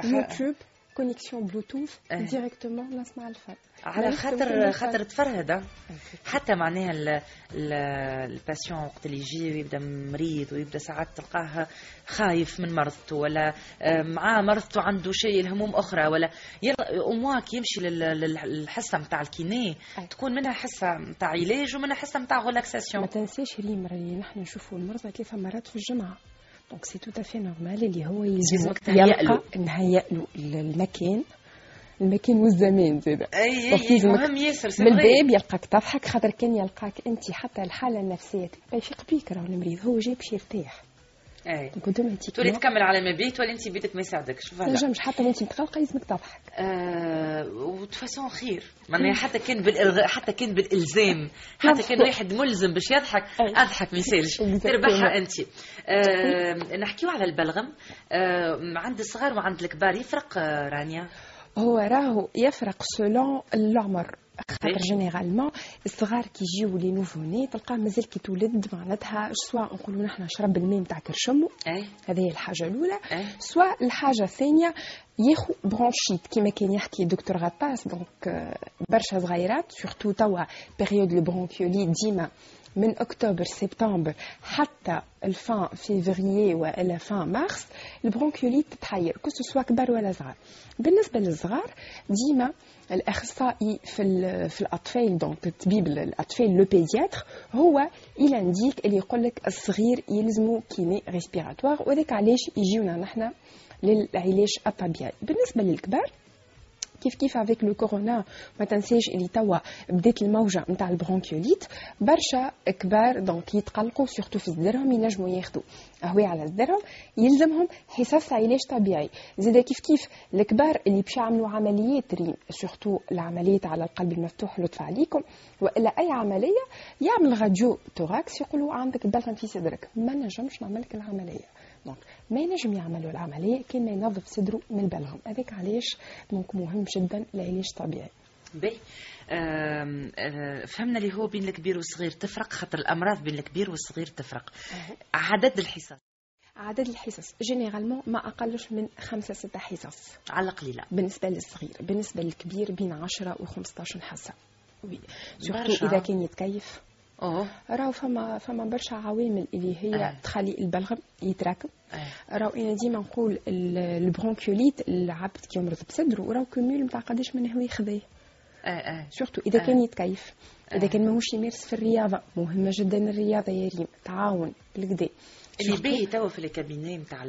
يوتيوب connexion Bluetooth. directement نسمع الفن على خاطر خاطر. تفرهد. حتى معناها ال- ال- ال patient وقت اللي يجي ويبدأ مريض ويبدأ ساعات تلقاه خايف من مرضته ولا آه، معاه مرضته عنده شيء الهموم أخرى ولا امواك يمشي لل- لل- للحصة نتاع ال kiné. تكون منها حصة نتاع علاج ومنها حصة نتاع ما relaxation تنساش ريم نحن نشوفوا المرضى ثلاثة مرات في الجمعة donc c'est tout à fait normal اللي هو. يلقى نهيأ له المكان المكان والزمان زاد اي اي مهم ياسر من. الباب يلقاك تضحك خاطر كان يلقاك انت حتى الحاله النفسيه تبقى يفيق بيك راهو المريض هو جاي باش يرتاح اي اوتوماتيك تولي تكمل على ما بيت ولا انت بيتك ما يساعدكش. voilà. نجمش حتى وانت متقلقه لازمك تضحك. آه de toute façon خير. معناها حتى كان بالإلغاء حتى كان بالإلزام. حتى كان واحد ملزم باش يضحك أي. أضحك ما يسالش. تربحها انت آه نحكيو على البلغم. آه عند الصغار وعند الكبار يفرق آه رانيا؟ هو راهو يفرق selon العمر خاطر إيه. généralement الصغار كي يجيو les nouveau-nés تلقاه مازال كي تولد معناتها سوا نقولوا نحن شرب الماء نتاع كرش امو اي هذه هي الحاجة الأولى. اي سوا الحاجة الثانية ياخو bronchite كيما كان يحكي دكتور غطاس donc آه، برشا صغيرات surtout توا période de bronchiolite ديما من أكتوبر سبتمبر حتى ال fin février والا fin mars ال bronchiolite تتحير que ce soit كبار ولا صغار. بالنسبة للصغار ديما الأخصائي في في الأطفال donc طبيب الأطفال le pédiatre هو ي indique اللي يقول لك الصغير يلزمو kiné respiratoire وذاك علاش يجيونا نحنا للعلاج الطبيعي. بالنسبة للكبار كيف كيف avec le corona ما تنساش اللي توا بدات الموجه نتاع ال bronchiolite برشا كبار donc يتقلقوا surtout في صدرهم ينجموا ياخذوا قهوه على صدرهم يلزمهم حصص علاج طبيعي زاد كيف كيف الكبار اللي باش يعملوا عمليات ريم surtout العمليات على القلب المفتوح لطف عليكم والا اي عمليه يعمل radio thorax يقولوا عندك البلغم في صدرك ما نجمش نعمل لك العملية donc ما ينجم يعملوا العملية كان ما ينظف صدره من البلغم هذاك علاش donc مهم جدا العلاج الطبيعي. باهي. آه، فهمنا اللي هو بين الكبير والصغير تفرق خاطر الأمراض بين الكبير والصغير تفرق. عدد الحصص. عدد الحصص. généralement ما أقلش من خمسة ستة حصص. على القليله بالنسبة للصغير بالنسبة للكبير بين 10 و 15 حصة. oui surtout. إذا كان يتكيف. راهو فما فما برشا عوامل اللي هي آه. تخلي البلغم يتراكم آه. راهو إنا ديما نقول ال- ال bronchiolite العبد كي يمرض بصدره راهو cumul نتاع قداش من هو يخذيه آه surtout إذا. كان يتكيف إذا. كان ماهوش يمارس في الرياضة مهمه جدا الرياضة يا ريم تعاون بالكدا اللي باهي توا في ال cabinet نتاع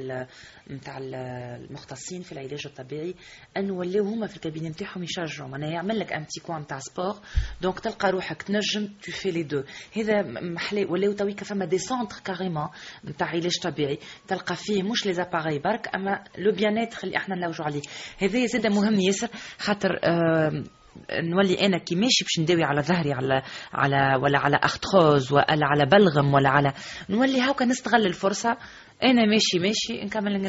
نتاع المختصين في العلاج الطبيعي انه ولاو هما في ال cabinet نتاعهم يشجعوا معناها يعمل لك un petit coin نتاع sport دونك تلقى روحك تنجم تو في لي دو هذا محلى ولاو تويكا فما دي سونتر كاريمون نتاع علاج طبيعي تلقى فيه مش لي زاباغي برك اما لو بيان اللي إحنا نلوجوا عليه هذا زاد مهم ياسر خاطر نولي أنا كي ماشي باش نداوي على ظهري على على ولا على اختروز ولا على بلغم ولا على نولي هاكا نستغل الفرصة أنا ماشي ماشي نكمل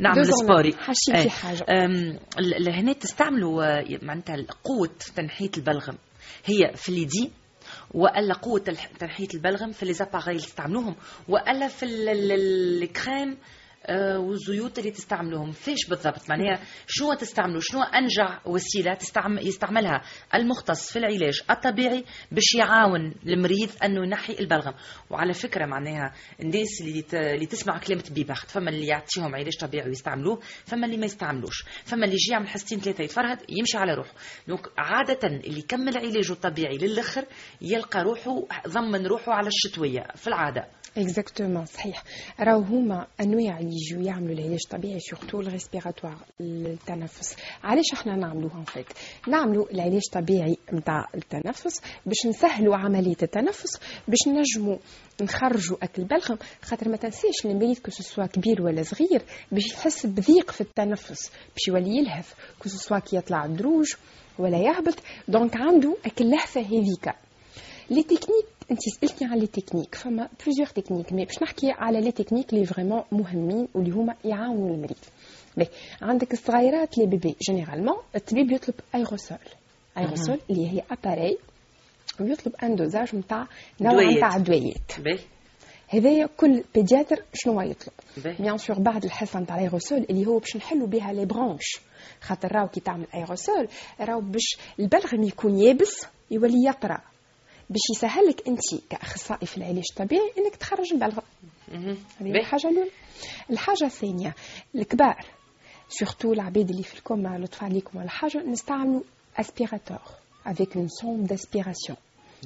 نعمل. سبوري حاشين في حاجة. أم، ال- ال- هنا تستعملوا آه، معناتها قوه تنحية البلغم هي في اليدين وألا قوة تنحية البلغم في لي زاباغي اللي تستعملوهم وألا في ال- ال- ال- الكريم آه، والزيوت اللي تستعملوهم فيش بالضبط معناها شنو تستعملوا؟ شنو أنجع وسيلة تستعمل يستعملها؟ المختص في العلاج الطبيعي باش يعاون المريض أنه ينحي البلغم. وعلى فكرة معناها الناس اللي اللي تسمع كلمة بيبخت فما اللي يعطيهم علاج طبيعي ويستعملوه فما اللي ما يستعملوش. فما اللي يجي يعمل حصتين ثلاثة يتفرهد يمشي على روحه. donc عادة اللي يكمل علاجه الطبيعي للآخر يلقى روحه ضمن روحه على الشتوية في العادة. exactement صحيح. راهو هما أنواع اللي يجوا يعملوا العلاج الطبيعي surtout ال respiratoire التنفس. علاش إحنا نعملوها fait نعملوا العلاج الطبيعي نتاع التنفس باش نسهلوا عملية التنفس باش نجموا نخرجوا أكل البلغم خاطر ما تنساش المريض que ce soit كبير ولا صغير باش يحس بضيق في التنفس باش يولي يلهث que ce soit كي يطلع الدروج ولا يهبط. donc عنده أكل لهفة هذيك les techniques انت سالتني على les techniques فما plusieurs techniques mais باش نحكي على les techniques اللي vraiment مهمين واللي هما يعاونوا المريض. puis عندك الصغيرات les bébés généralement الطبيب يطلب aérosol aérosol اللي هي appareil ويطلب un dosage نتاع نوع. نتاع دويات هذايا كل pédiatre شنو يطلب. bien sûr بعد الحصة نتاع ال aérosol اللي هو باش نحلوا بها les bronches خاطر راهو كي تعمل aérosol راهو باش البلغم يكون يابس يولي يطرى. باش يسهل لك انت كأخصائي في العلاج الطبيعي انك تخرج البلغم مهم. هذه. الحاجة الأولى الحاجة الثانية الكبار surtout العباد اللي في الكوما لطف عليكم ولا حاجة نستعملوا aspirateur avec une sonde d'aspiration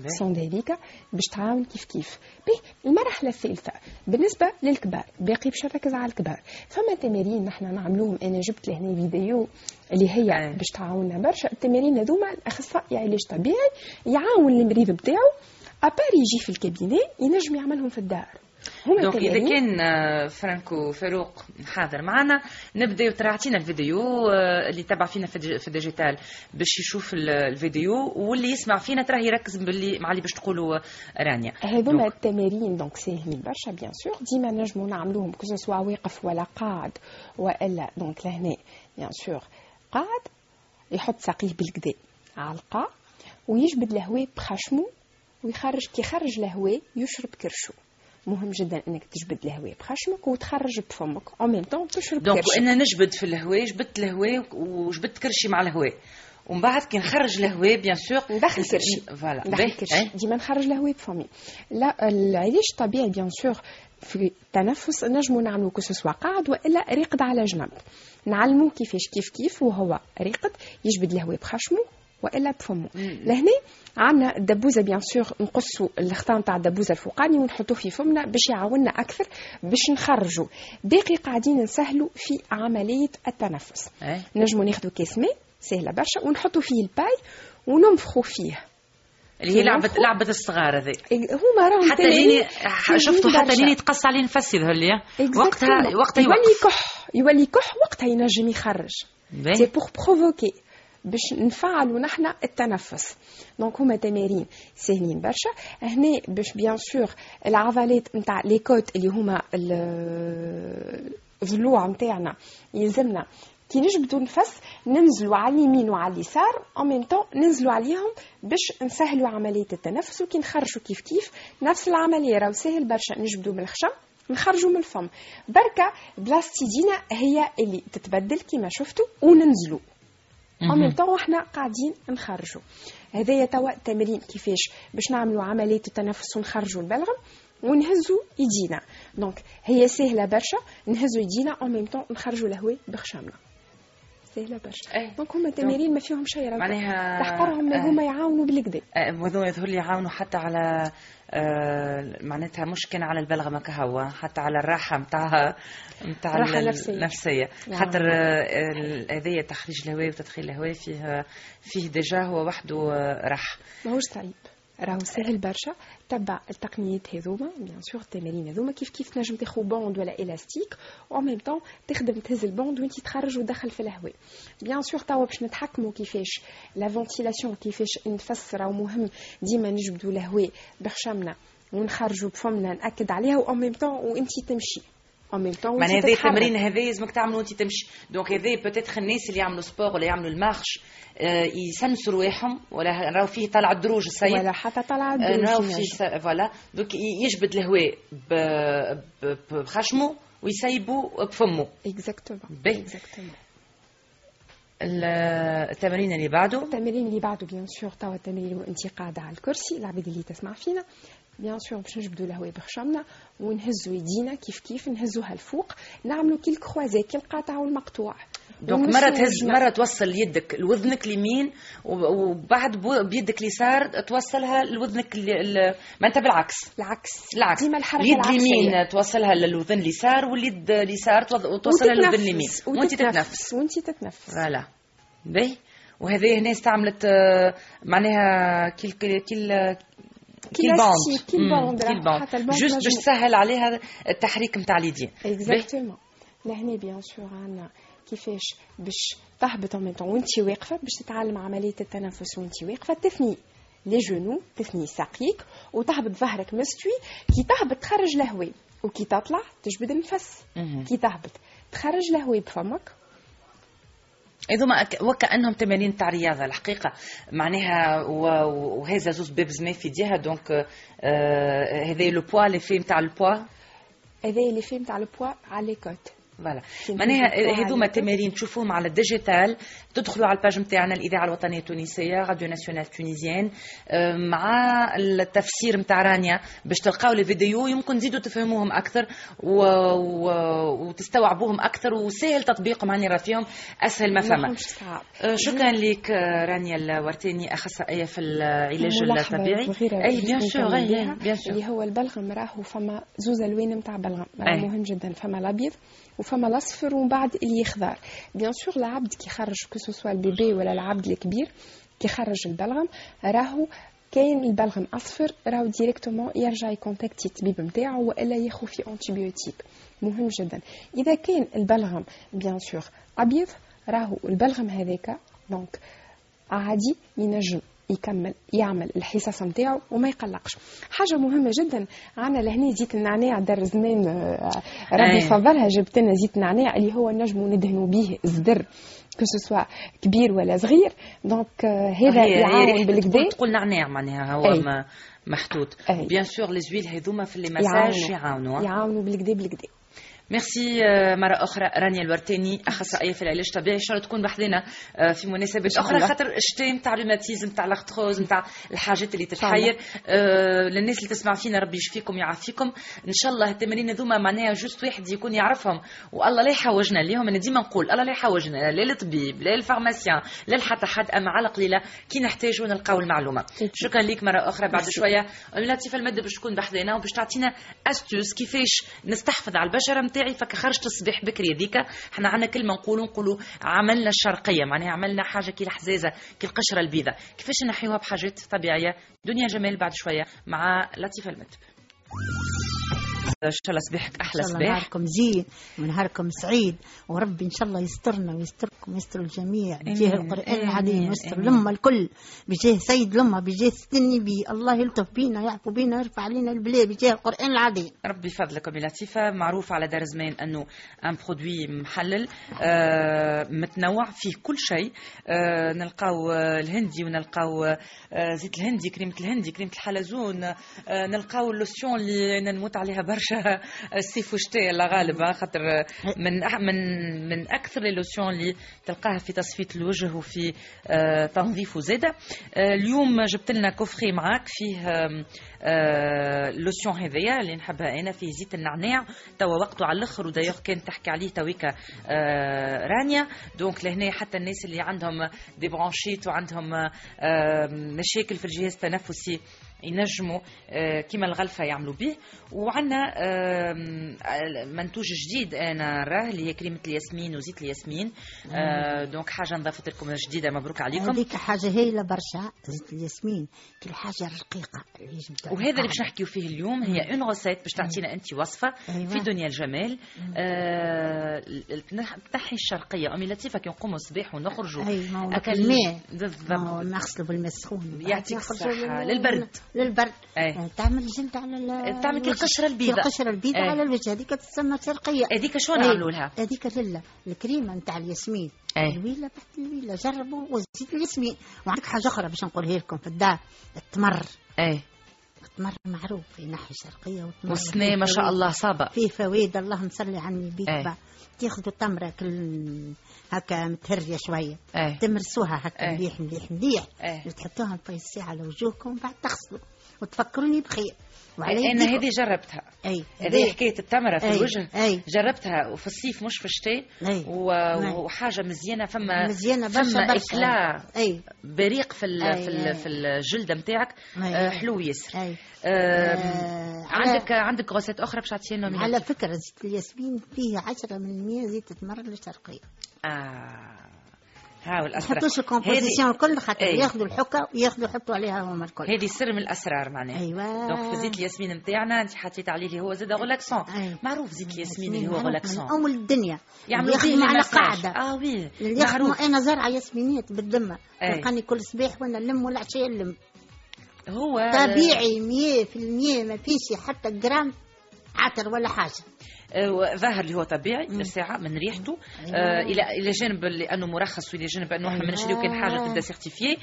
sonde هذيك باش تعاون كيف كيف. puis المرحلة الثالثة بالنسبة للكبار باقي باش نركز على الكبار. فما تمارين نحن نعملوهم. أنا جبت لهنا فيديو اللي هي أي. باش تعاوننا برشا. التمارين هذوما الأخصائي علاج طبيعي يعاون المريض بتاعه à part يجي في ال cabinet ينجم يعملهم في الدار. donc إذا تمارين كان آه، فرانكو فاروق حاضر معنا نبداو ترى عطينا الفيديو آه، اللي تبع فينا في ال digital باش يشوف ال- الفيديو واللي يسمع فينا ترى يركز باللي مع اللي باش تقولوا رانيا. هذوما. التمارين donc ساهلين برشا bien sûr ديما نجموا نعملوهم que ce soit واقف ولا قاعد وإلا donc لهنا bien sûr قاعد يحط ساقيه بالكدا على القاع ويجبد الهواء بخشمه ويخرج كي يخرج الهواء يشرب كرشو. مهم جدا إنك تجبد الهواء بخشمك وتخرج بفمك. au même temps تشرب donc أنا نجبد في الهواء جبدت الهواء وجبدت كرشي مع الهواء. ومن بعد كي نخرج الهواء bien sûr ندخل كرشي. voilà ندخل. كرشي. ديما نخرج الهواء بفمي. لا العلاج الطبيعي bien sûr في التنفس نجمو نعملو كو قاعد وإلا ريقد على جنب. نعلموه كيفاش كيف كيف وهو ريقد يجبد الهواء بخشمه. وإلا بفمه لهنا عندنا الدبوزه bien sûr نقصوا الخطا نتاع الدبوزه الفوقاني ونحطوه في فمنا باش يعاوننا أكثر باش نخرجوا باقي قاعدين نسهلوا في عملية التنفس أي. نجمو ناخذوا كيس ماء سهله برشا ونحطوا فيه ال paille وننفخوا فيه اللي هي لعبه ننفخوا. لعبة الصغار هذه هما راهم حتى ليني شفتوا حتى. ليني تقص عليه نفس يظهر لي Exactement. وقتها وقتها يولي يكح يولي يكح وقتها ينجم يخرج. c'est pour provoquer باش نفعلوا نحن التنفس. donc هما تمارين ساهلين برشا. هنا باش bien sûr العضلات نتاع les côtes اللي هما ال- الضلوع نتاعنا يلزمنا. كي نجبدوا نفس ننزلوا على اليمين وعلى اليسار أو طون ننزلوا عليهم باش نسهلوا عملية التنفس وكي نخرجوا كيف كيف نفس العملية. راهو سهل برشا. نجبدوا من الخشم نخرجوا من الفم. بركة بلاصة ايدينا هي اللي تتبدل كما شفتوا وننزلوا au même temps إحنا قاعدين نخرجوا. هذايا توا تمرين كيفاش؟ باش نعملوا عملية التنفس ونخرجوا البلغم ونهزوا يدينا donc هي سهلة برشا نهزوا يدينا au même temps نخرجوا الهواء بخشامنا. سهله برشا أي. donc هما تمارين ما فيهم شيء معناها- تحقرهم آه. هما يعاونوا بالكدا وهذول يظهر لي يعاونوا حتى على آه، معناتها مش كان على البلغمة كهوا حتى على الراحة متاع متاع الراحة ال- النفسية. النفسية نعم. خاطر آه، هذايا تخريج الهواء وتدخيل الهواء فيه فيه déjà هو وحده آه، راح ماهوش صعيب راهو سهل برشا. تبع التقنيات هذوما bien sûr التمارين هذوما. كيف كيف تنجم تاخذ bande ولا élastique au même temps تخدم تهز ال bande وانت تخرج وتدخل في الهواء. bien sûr توا باش نتحكموا كيفاش la ventilation كيفاش نفس راهو مهم ديما نجبدوا الهواء بخشمنا ونخرجوا بفمنا نأكد عليها. en même temps وانت تمشي. en même temps معناها هذا التمرين هذا لازمك تعمله وانت تمشي donc هذا peut-être الناس اللي يعملوا sport ولا يعملوا ال marche آه، يسنسوا رواحهم ولا راهو فيه طلع الدروج السيد ولا حتى طلع آه، راهو الدروج فيه voilà donc يجبد الهواء بخشمه ويسيبوا بفمه exactement التمرين اللي بعده التمرين اللي بعده bien sûr توا التمرين وانت قاعدة على الكرسي العباد اللي تسمع فينا bien sûr باش نجبدوا الهواء بخشمنا ونهزوا يدينا كيف كيف نهزوها الفوق نعملوا كي ال croisé كي القاطع والمقطوع donc مرة تهز. مرة توصل يدك لوذنك اليمين وب- وبعد بيدك اليسار توصلها لوذنك ما انت بالعكس العكس العكس ديما الحركه اليد. اليمين توصلها للوذن اليسار واليد اليسار توصلها للوذن اليمين وانت تتنفس وانت تتنفس voilà باهي وهذه هنا استعملت معناها كي كي كي كي ال bande élastique، كي مم، ال bande، كي راه ال bande حتى ال bande juste باش تسهل عليها التحريك نتاع اليدين. exactement لهنا bien sûr عندنا كيفاش باش تهبط temps وانت واقفه باش تتعلم عمليه التنفس وانت واقفه تثني les genoux تثني ساقيك وتهبط ظهرك مستوي كي تهبط تخرج الهواء وكي تطلع تجبد النفس. كي تهبط تخرج الهواء بفمك هذوما وكأنهم تمارين تاع رياضه الحقيقة معناها وهذا زوز بيبز ما في جهه دونك آه، هذا لو بوا لي في نتاع البوا هذا اللي فهم تاع البوا على لي كوت فوالا معناها هذوما على تمارين تشوفوهم على الديجيتال تدخلوا على الباج نتاعنا الإذاعة الوطنية التونسية راديو ناسيونال تونيزيان آه، مع التفسير نتاع رانيا باش تلقاو لي فيديو يمكن تزيدوا تفهموهم أكثر و... و... وتستوعبوهم أكثر وسهل تطبيقهم هاني راه فيهم أسهل ما فما. آه، شكرا لك رانيا الورتاني أخصائية في العلاج الطبيعي. أي bien sûr bien sûr اللي هو البلغم راهو فما زوز ألوان نتاع بلغم. مهم جدا فما الأبيض وفما الاصفر ومن بعد اللي يخضر bien sûr العبد كي يخرج que ce soit ال bébé ولا العبد الكبير كي يخرج البلغم راهو كاين البلغم أصفر راهو directement يرجع ي contacter الطبيب نتاعو وإلا ياخذ في antibiotique مهم جدا. إذا كان البلغم bien sûr أبيض راهو البلغم هذاك donc عادي ينجم. يكمل يعمل الحصص نتاعو وما يقلقش. حاجة مهمة جدا عنا لهنا زيت النعناع دار زمان آه، ربي. فضلها جبت لنا زيت النعناع اللي هو نجموا ندهنوا به الزدر que ce soit كبير ولا صغير. donc آه، هذا يعاون بالكدا تقول- نعناع معناها هو أي. ما محطوط. bien sûr les huiles هذوما في les massages يعاونوا يعاونوا بالكدا بالكدا ميرسي آه، مرة أخرى رانيا الورتاني أخصائية في العلاج الطبيعي. إن شاء الله تكون بحذنا آه، في مناسبات شاء أخرى. خاطر الشتاء نتاع الروماتيزم نتاع ال arthrose نتاع الحاجات اللي. تتحير. آه، للناس اللي تسمع فينا ربي يشفيكم يعافيكم. إن شاء الله التمارين هذوما معناها juste واحد يكون يعرفهم. والله لا يحوجنا ليهم أنا ديما نقول الله لا يحوجنا. لا للطبيب لا لل pharmacien لا لحتى حد أما على قليلة كي نحتاجوا نلقاو المعلومة. شكرا لك مرة أخرى بعد شوية. لطيفة المادة باش تكون بحذنا وباش تعطينا أستوس كيفاش نستحفظ على البشرة نتاعي فك خرجت الصباح بكري هذيك إحنا عندنا كلمة نقولوا نقولوا عملنا الشرقية معناها عملنا حاجة كي الحزازة كي القشرة البيضاء. كيفاش نحيوها بحاجات طبيعية؟ دنيا جمال بعد شوية مع لطيفة المدب. إن شاء الله صباحك أحلى إن شاء الله صباح نهاركم زين ونهاركم سعيد وربي إن شاء الله يسترنا ويستركم ويستر الجميع بجاه. القرآن. العظيم ويستر. الامه الكل بجاه سيد الامه بجاه النبي الله يلطف بينا يعفو بينا يرفع علينا البلاء بجاه القرآن العظيم ربي فضلكم يا لطيفة معروف على دار زمان أنه ان برودوي محلل آه متنوع فيه كل شيء آه نلقاو آه، الهندي ونلقاو آه زيت الهندي كريمة الهندي كريمة الحلزون آه نلقاو اللوسيون اللي نموت عليها برشا الصيف والشتاء الله غالب آه، خاطر آه، من من من أكثر اللوسيون اللي تلقاها في تصفية الوجه وفي آه تنظيفه زادة آه اليوم جبت لنا coffret معاك فيه آم، اللوسيون هذيا اللي نحبها أنا فيه زيت النعناع. توا وقته على الآخر ودايوغ كان تحكي عليه تويكا رانيا. donc لهنا حتى الناس اللي عندهم des bronchites وعندهم مشاكل في الجهاز التنفسي ينجموا آه، كيما الغلفة يعملوا به. وعندنا آه، منتوج جديد أنا راه اللي هي كريمه الياسمين وزيت الياسمين. آه، donc حاجة نضافت لكم جديدة مبروك عليكم. هذيك حاجة هايلة برشا زيت الياسمين. كل حاجة رقيقة وهذا اللي باش نحكيو فيه اليوم هي une recette باش تعطينا أنت وصفة أيوة. في دنيا الجمال. تنحي الشرقية أمي لطيفة كي نقوموا الصباح ونخرجوا. الماء ما بالضبط. نغسله بالماء السخون. يعطيك. لل- للبرد. للبرد أي. آه، تعمل جلد على ال- تعمل كي. القشرة البيضاء. القشرة البيضاء أي. على الوجه هذيك تسمى شرقية هذيك شو أي. نعملوا لها؟ هذيك لله الكريمة نتاع الياسمين. الويلة بعد الويلة جربوا وزيت الياسمين وعندك حاجة أخرى باش نقولها لكم في الدار التمر التمر معروف في ناحية الشرقية والسنة فيه ما شاء الله صابة فيه فوائد اللهم صل على النبي. بعد تاخذوا تمرة كل هكا متهرية شوية. إيه. تمرسوها هكا إيه. مليح مليح مليح. إيه. تحطوها في الساعة على وجوهكم بعد تغسلوا. وتفكروني بخير. وعلى أنا. هذه جربتها. أي هذه حكاية التمرة في أي. الوجه. أي. جربتها وفي الصيف مش في الشتاء. و... وحاجة مزيانة فما مزيانة برشا فما برشا اكلا أي. بريق في ال... أي. في ال... في الجلدة نتاعك أي. آه، حلو ياسر أي. آه، آه، عندك عندك غوسات أخرى باش تعطينا على فكرة زيت الياسمين فيه 10% زيت تمر الشرقية. آه. هاو ما الاسرار يحطوش الكومبوزيسيون الكل خاطر أي. ياخذوا الحكة وياخذوا يحطوا عليها هما الكل. هذه سر من الأسرار معناها. أيوه. دونك في زيت الياسمين نتاعنا انت حطيت عليه اللي هو زاد غولاكسون أي. معروف زيت الياسمين اللي هو من أم الدنيا. يعملوا يخدموا فيه على. قاعدة. آه وي. يخدموا أنا زارعه ياسمينات بالدمه أي. تلقاني كل صباح وأنا نلم عشيه نلم. هو طبيعي 100% ما فيش حتى جرام عطر ولا حاجة. ظاهر اللي هو طبيعي الساعة من ريحته آه، إلى إلى جانب لأنه مرخص وإلى جانب أنه إحنا ما نشريو كان حاجة تبدا certifiée.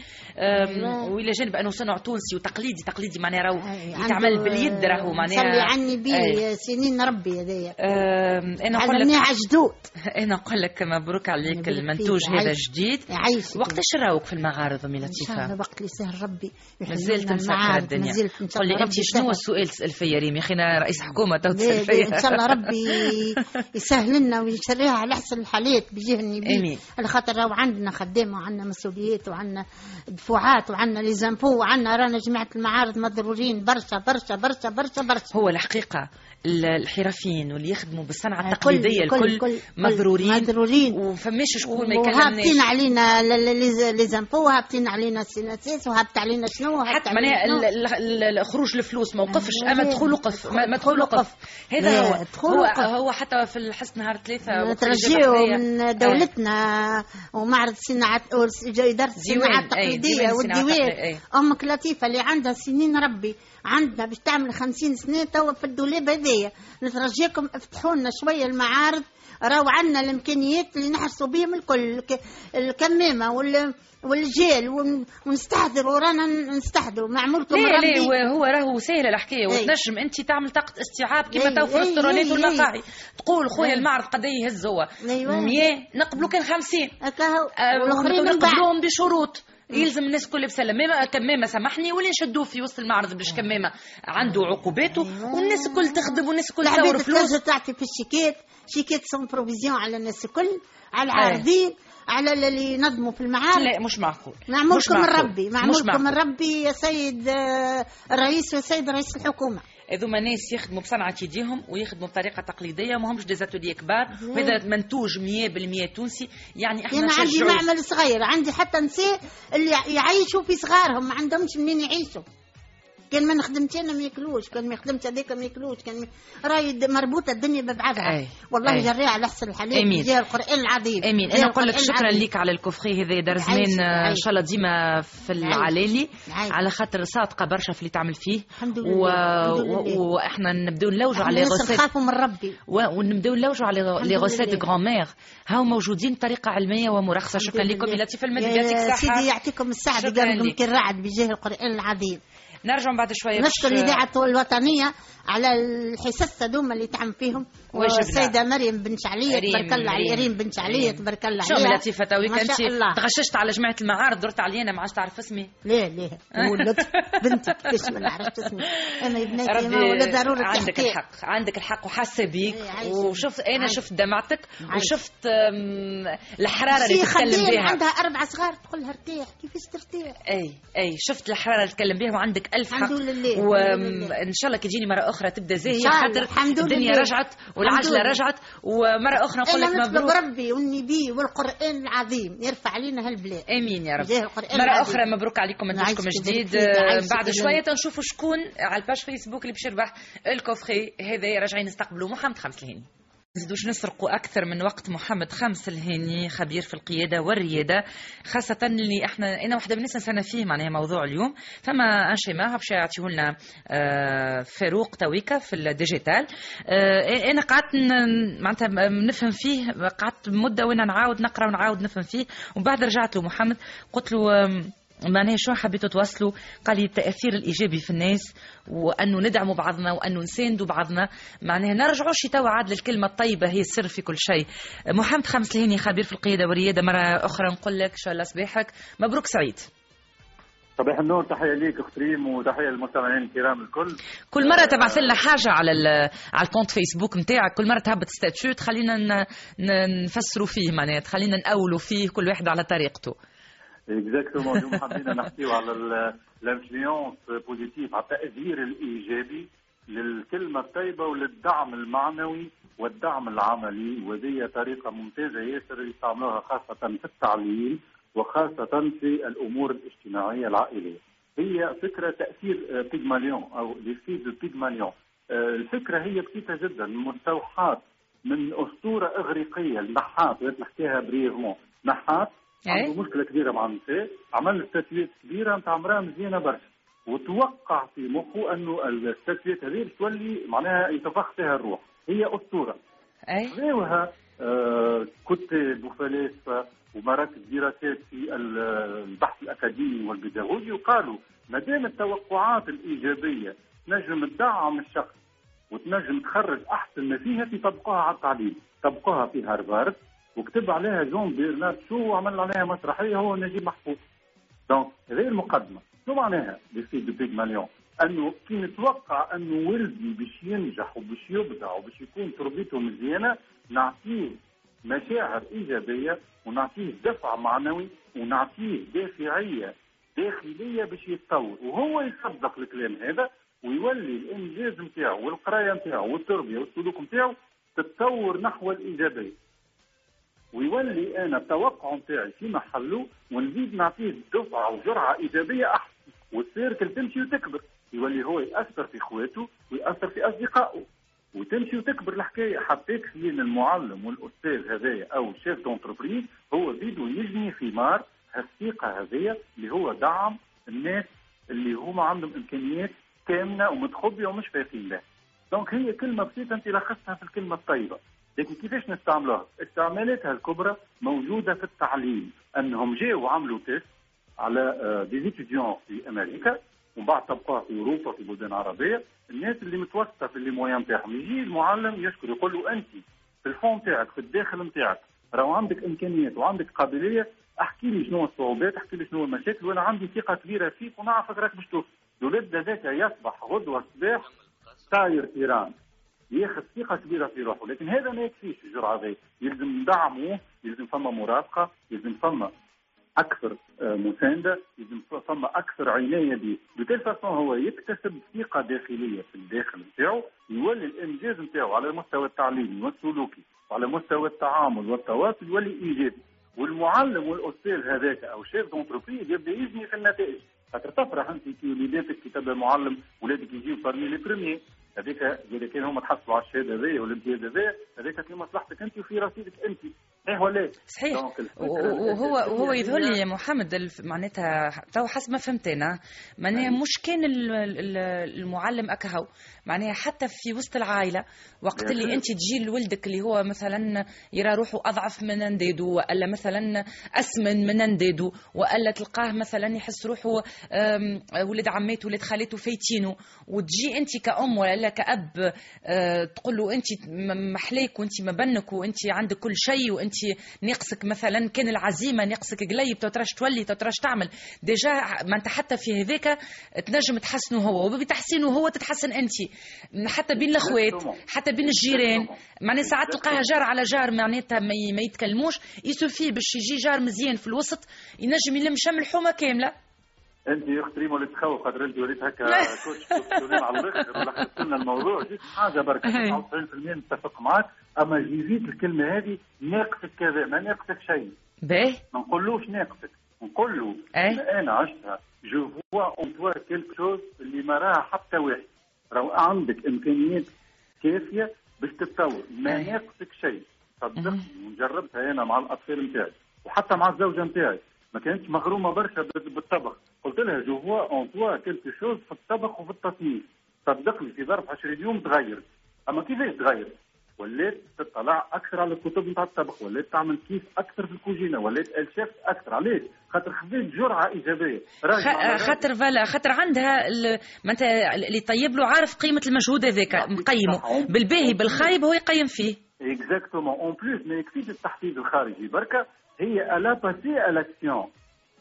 وإلى جانب أنه صنع تونسي وتقليدي تقليدي معناها راهو. يتعمل باليد راهو صلي معناها عني بيه أي. سنين ربي هذايا آه، أنا نقول لك عجدود أنا نقول لك مبروك عليك المنتوج. هذا عايش. جديد يعيشك وقتاش راوك في المعارض امي إن شاء الله لطيفه وقت اللي سهل ربي ما زلت يحللنا مسكرة الدنيا الله لي انت شنو. السؤال تسال فيا ريم يا أخي أنا رئيس حكومة تو تسال فيا إن شاء الله ربي يسهل لنا ويشريها على احسن الحالات بيجيه النبي. على خاطر راهو عندنا خدامه وعندنا مسؤوليات وعندنا دفوعات وعندنا لي زامبو وعندنا رانا جماعة المعارض مضرورين برشا برشا برشا برشا برشا هو الحقيقة ال- الحرفيين واللي يخدموا بالصنعة الكل- التقليدية الكل- الكل مضرورين مضرورين. وفماش شكون ما وهابطين يكلمناش علينا ل- ل- لي زامبو وهابطين علينا السيناسيس وهابط علينا شنو حتى علينا معناها خروج الفلوس ما وقفش أما. دخول وقف ما دخول وقف هذا هو هو. هو حتى في الحس نهار نترجيو بحذايا. من دولتنا ومعرض الصناعات أي، التقليدية ديوان الصناعات والديوان. أمك لطيفة اللي عندها سنين ربي عندنا باش تعمل خمسين سنة توا في الدولاب هذايا نترجيكم افتحوا لنا شوية المعارض. راهو عندنا الإمكانيات اللي نحرصوا بهم الكل. الك- الكمامة وال والجيل ون- ونستحضر ورانا نستحضروا معمولكم لا لا هو راهو سهل الحكاية. وتنجم أنت تعمل طاقة استيعاب كما تو في الريستورانات أي، والمقاهي تقول خويا. المعرض قد يهز هو. أيوة. 100 نقبلوا كان 50 هكاهو آه، والآخرين نقبلوهم بشروط. يلزم الناس كل بسلام ما كمامه سامحني واللي نشدوه في وسط المعرض باش كمامه عنده عقوباته أيوة. والناس الكل تخدم والناس الكل تصور فلوس. تعطي في الشيكات شيكات sans provision على الناس الكل على العارضين على اللي ينظموا في المعارض. لا مش معقول. معمولكم من. ربي. معمولكم من. ربي يا سيد آه، الرئيس وسيد رئيس الحكومة. هذوما ناس يخدموا بصنعة يديهم ويخدموا بطريقة تقليدية ما همش des ateliers كبار. وهذا منتوج 100% تونسي. يعني إحنا أنا عندي نشجعوا معمل صغير عندي حتى نساء اللي يعيشوا في صغارهم ما عندهمش منين يعيشوا. كان ما نخدمت أنا ما ياكلوش كان ما خدمت هذيك ما ياكلوش كان راهي مربوطة الدنيا ببعضها. والله. جريها على احسن آمين. بجاه القرآن العظيم أمين أنا نقول لك شكرا. لك على ال coffret هذا دار زمان إن. شاء الله ديما في العلالي. على خاطر صادقة برشا في اللي تعمل فيه الحمد لله،. وإحنا نبدأو نلوجوا على الناس نخافوا من ربي ونبدأو نلوجوا على les recettes. grand-mère هاو موجودين بطريقة علمية ومرخصة شكرا لكم لطيفه المدري يعطيك الصحه سيدي يعطيكم قالكم لك. كالرعد بجاه القرآن العظيم نرجع بعد شوية نشكر الإذاعة الوطنية على الحصص هذوما اللي تعمل فيهم وجبنا. والسيدة مريم بن شعلية ريم- تبارك الله على ريم. بن شعلية تبارك الله شو عليها لطيفه تويك أنت تغششت على جماعة المعارض درت علي أنا ما عادش تعرف اسمي لا لا ولدت بنتي كيفاش ما نعرفش اسمي أنا ما ولا ضروري عندك. الحق عندك الحق وحاسه بيك إيه،. وشفت أنا. شفت دمعتك. وشفت الحرارة اللي تتكلم بها عندها أربع صغار تقول لها ارتاح كيفاش ترتاح أي أي شفت الحرارة اللي تتكلم بها وعندك ألف حق. وان شاء الله كي تجيني مرة أخرى تبدأ زاهيه خاطر الحمد الدنيا لله. رجعت والعجلة. رجعت ومرة أخرى نقول لك مبروك ربي والنبي والقرآن العظيم يرفع علينا هالبلاد آمين يا رب مرة العظيم. أخرى مبروك عليكم عايشك جديد بعد. شوية تنشوفوا شكون على ال page Facebook اللي باش يربح ال coffret هذا راجعين نستقبلوا محمد خمس الهيني نزيدوش نسرقوا أكثر من وقت محمد خمس الهيني خبير في القيادة والريادة خاصة اللي إحنا أنا واحدة من الناس نستنى فيه معناها موضوع اليوم. فما un schéma باش يعطيه لنا آه، فاروق تويكا في ال digital. آه، أنا قعدت معناتها نفهم فيه قعدت مدة وأنا نعاود نقرأ ونعاود نفهم فيه ومن بعد رجعت له محمد قلت له معناها شو حبيتوا توصلوا قال لي التأثير الإيجابي في الناس وأنه ندعموا بعضنا وأنه نساندوا بعضنا. معناها نرجعوا شي توا عاد الكلمة الطيبة هي السر في كل شيء. محمد خامس الهيني خبير في القيادة والريادة. مرة أخرى نقول لك ان شاء الله صباحك. مبروك سعيد. صباح النور تحية ليك اخت ريم وتحية للمستمعين الكرام الكل. كل مرة تبعث لنا حاجة على على ال compte Facebook نتاعك. كل مرة تهبط statut تخلينا نفسروا فيه معناها تخلينا نقولوا فيه كل واحد على طريقته. Exactement اليوم حابين نحكيو على ال influence positive على التاثير الايجابي للكلمه الطيبه وللدعم المعنوي والدعم العملي وهذه طريقه ممتازه ياسر يستعملوها خاصه في التعليم وخاصه في الأمور الاجتماعيه العائليه. هي فكره تاثير بيغماليون أو l'effet de Pygmalion. الفكرة هي بسيطه جدا مستوحاه من اسطوره اغريقيه النحات نحكيها brièvement نحات عنده إيه؟ مشكلة كبيرة مع النساء. عمل statue كبيرة نتاع امرأة مزيانة برشا. وتوقع في مخه أنه ال statue هذه تولي معناها يتفخ فيها الروح. هي أسطورة. اي آه كتاب وفلاسفه ومراكز دراسات في البحث الأكاديمي والبيداغوجي وقالوا ما دام التوقعات الإيجابية تنجم تدعم الشخص وتنجم تخرج أحسن ما فيها تطبقوها على التعليم. طبقوها في هارفارد وكتب عليها جون بيرنارد شو وعمل عليها مسرحية هو نجيب محفوظ. Donc هذه المقدمه شو معناها l'effet de Pygmalion أنه كي نتوقع أنه ولدي باش ينجح وباش يبدع وباش يكون تربيته مزيانة نعطيه مشاعر إيجابية ونعطيه دفع معنوي ونعطيه دافعية داخلية باش يتطور. وهو يصدق الكلام هذا ويولي الإنجاز نتاعو والقراية نتاعو والتربية والسلوك نتاعو تتطور نحو الإيجابية. ويولي أنا التوقع نتاعي في محله ونزيد نعطيه دفعة وجرعة إيجابية أحسن وال cercle تمشي وتكبر يولي هو يأثر في إخواته ويأثر في أصدقائه وتمشي وتكبر الحكاية حطيت لين المعلم والأستاذ هذايا أو ال chef d'entreprise هو بيدو يجني ثمار الثقه هذيا اللي هو دعم الناس اللي هما عندهم إمكانيات كامنه ومتخبية ومش فايقين لها. Donc هي كلمة بسيطة أنت لخصتها في الكلمة الطيبة. لكن كيفاش نستعملوها؟ استعمالاتها الكبرى موجودة في التعليم أنهم جاوا وعملوا test على des étudiants في أمريكا ومن بعد طبقوها في أوروبا في بلدان عربيه الناس اللي متوسطة في les moyennes نتاعهم يجي المعلم يشكر يقول له أنت في الفون نتاعك في الداخل نتاعك راهو عندك إمكانيات وعندك قابلية احكي لي شنو الصعوبات احكي لي شنو المشاكل وأنا عندي ثقة كبيرة فيك ونعرفك راك باش توصل الولد هذاك يصبح غدوة الصباح طاير إيران. ياخذ ثقة كبيرة في روحه. لكن هذا ما يكفيش الجرعة هذه. يلزم ندعمه يلزم فما مرافقة يلزم فما أكثر آه، مساندة يلزم فما أكثر عناية به. بتل فاسون هو يكتسب ثقة داخلية في الداخل نتاعو يولي الإنجاز نتاعو على المستوى التعليمي والسلوكي وعلى مستوى التعامل والتواصل يولي ايجابي والمعلم والأستاذ هذاك أو chef d'entreprise يبدأ يجني في النتائج. خاطر تفرح أنت كي وليداتك كي تبدا معلم ولادك يجيو parmi les premiers هذيك اذا كان هما تحصلوا على الشهادة هذيا والامتياز هذايا هذيك في مصلحتك أنت وفي رصيدك أنت. صحيح ولا صحيح. وهو وهو يظهر لي يا محمد معناتها تو حسب ما فهمت أنا معناها مش كان المعلم أكهو. معناها حتى في وسط العائلة وقت اللي أنت تجي لولدك اللي هو مثلا يرى روحه أضعف من انداده وألا مثلا أسمن من انداده وألا تلقاه مثلا يحس روحه ولد عماته ولد خالته فايتينه. وتجي أنت كأم ولا كأب آه، تقول له أنت محليك وأنت مبنك وأنت عندك كل شيء وأنت ناقصك مثلا كان العزيمة ناقصك قليب تراش تولي تراش تعمل. Déjà ما انت حتى في هذاك تنجم تحسنه هو وبتحسينه هو تتحسن انت حتى بين الأخوات حتى بين الجيران. معناها ساعات تلقاها جار على جار معناتها ما يتكلموش. il suffit باش يجي جار مزيان في الوسط ينجم يلم شمل الحومه كاملة. أنت يا اخت ريما اللي تخوف خاطر انت وليت هكا coach على الآخر ولخصت لنا الموضوع. جيت حاجة برك 99% نتفق معك أما جيزيت الكلمة هذه ناقصك كذا ما ناقصك شيء. باهي ما نقولوش ناقصك نقول له أنا عشتها. je vois en toi quelque chose اللي ما راها حتى واحد. راهو عندك إمكانيات كافية باش تتطور ما ناقصك شيء. صدقني وجربتها أنا مع الأطفال نتاعي. وحتى مع الزوجة نتاعي. ما كانتش مغرومة برشا بالطبخ. قلت لها je vois en toi quelque chose في الطبخ وفي التصنيف صدقني في ظرف 20 يوم تغير. أما كيفاش تغير؟ ولات تطلع أكثر على الكتب نتاع الطبخ ولات تعمل كيف أكثر في الكوجينة ولات الشيف أكثر. علاش خاطر خذيت جرعة إيجابية. خاطر voilà خاطر عندها معناتها اللي طيب له عارف قيمة المجهود هذاك مقيمه. بالباهي بالخايب هو يقيم فيه. exactement en plus ما يكفيش التحفيز الخارجي بركه هي elle a passé à l'action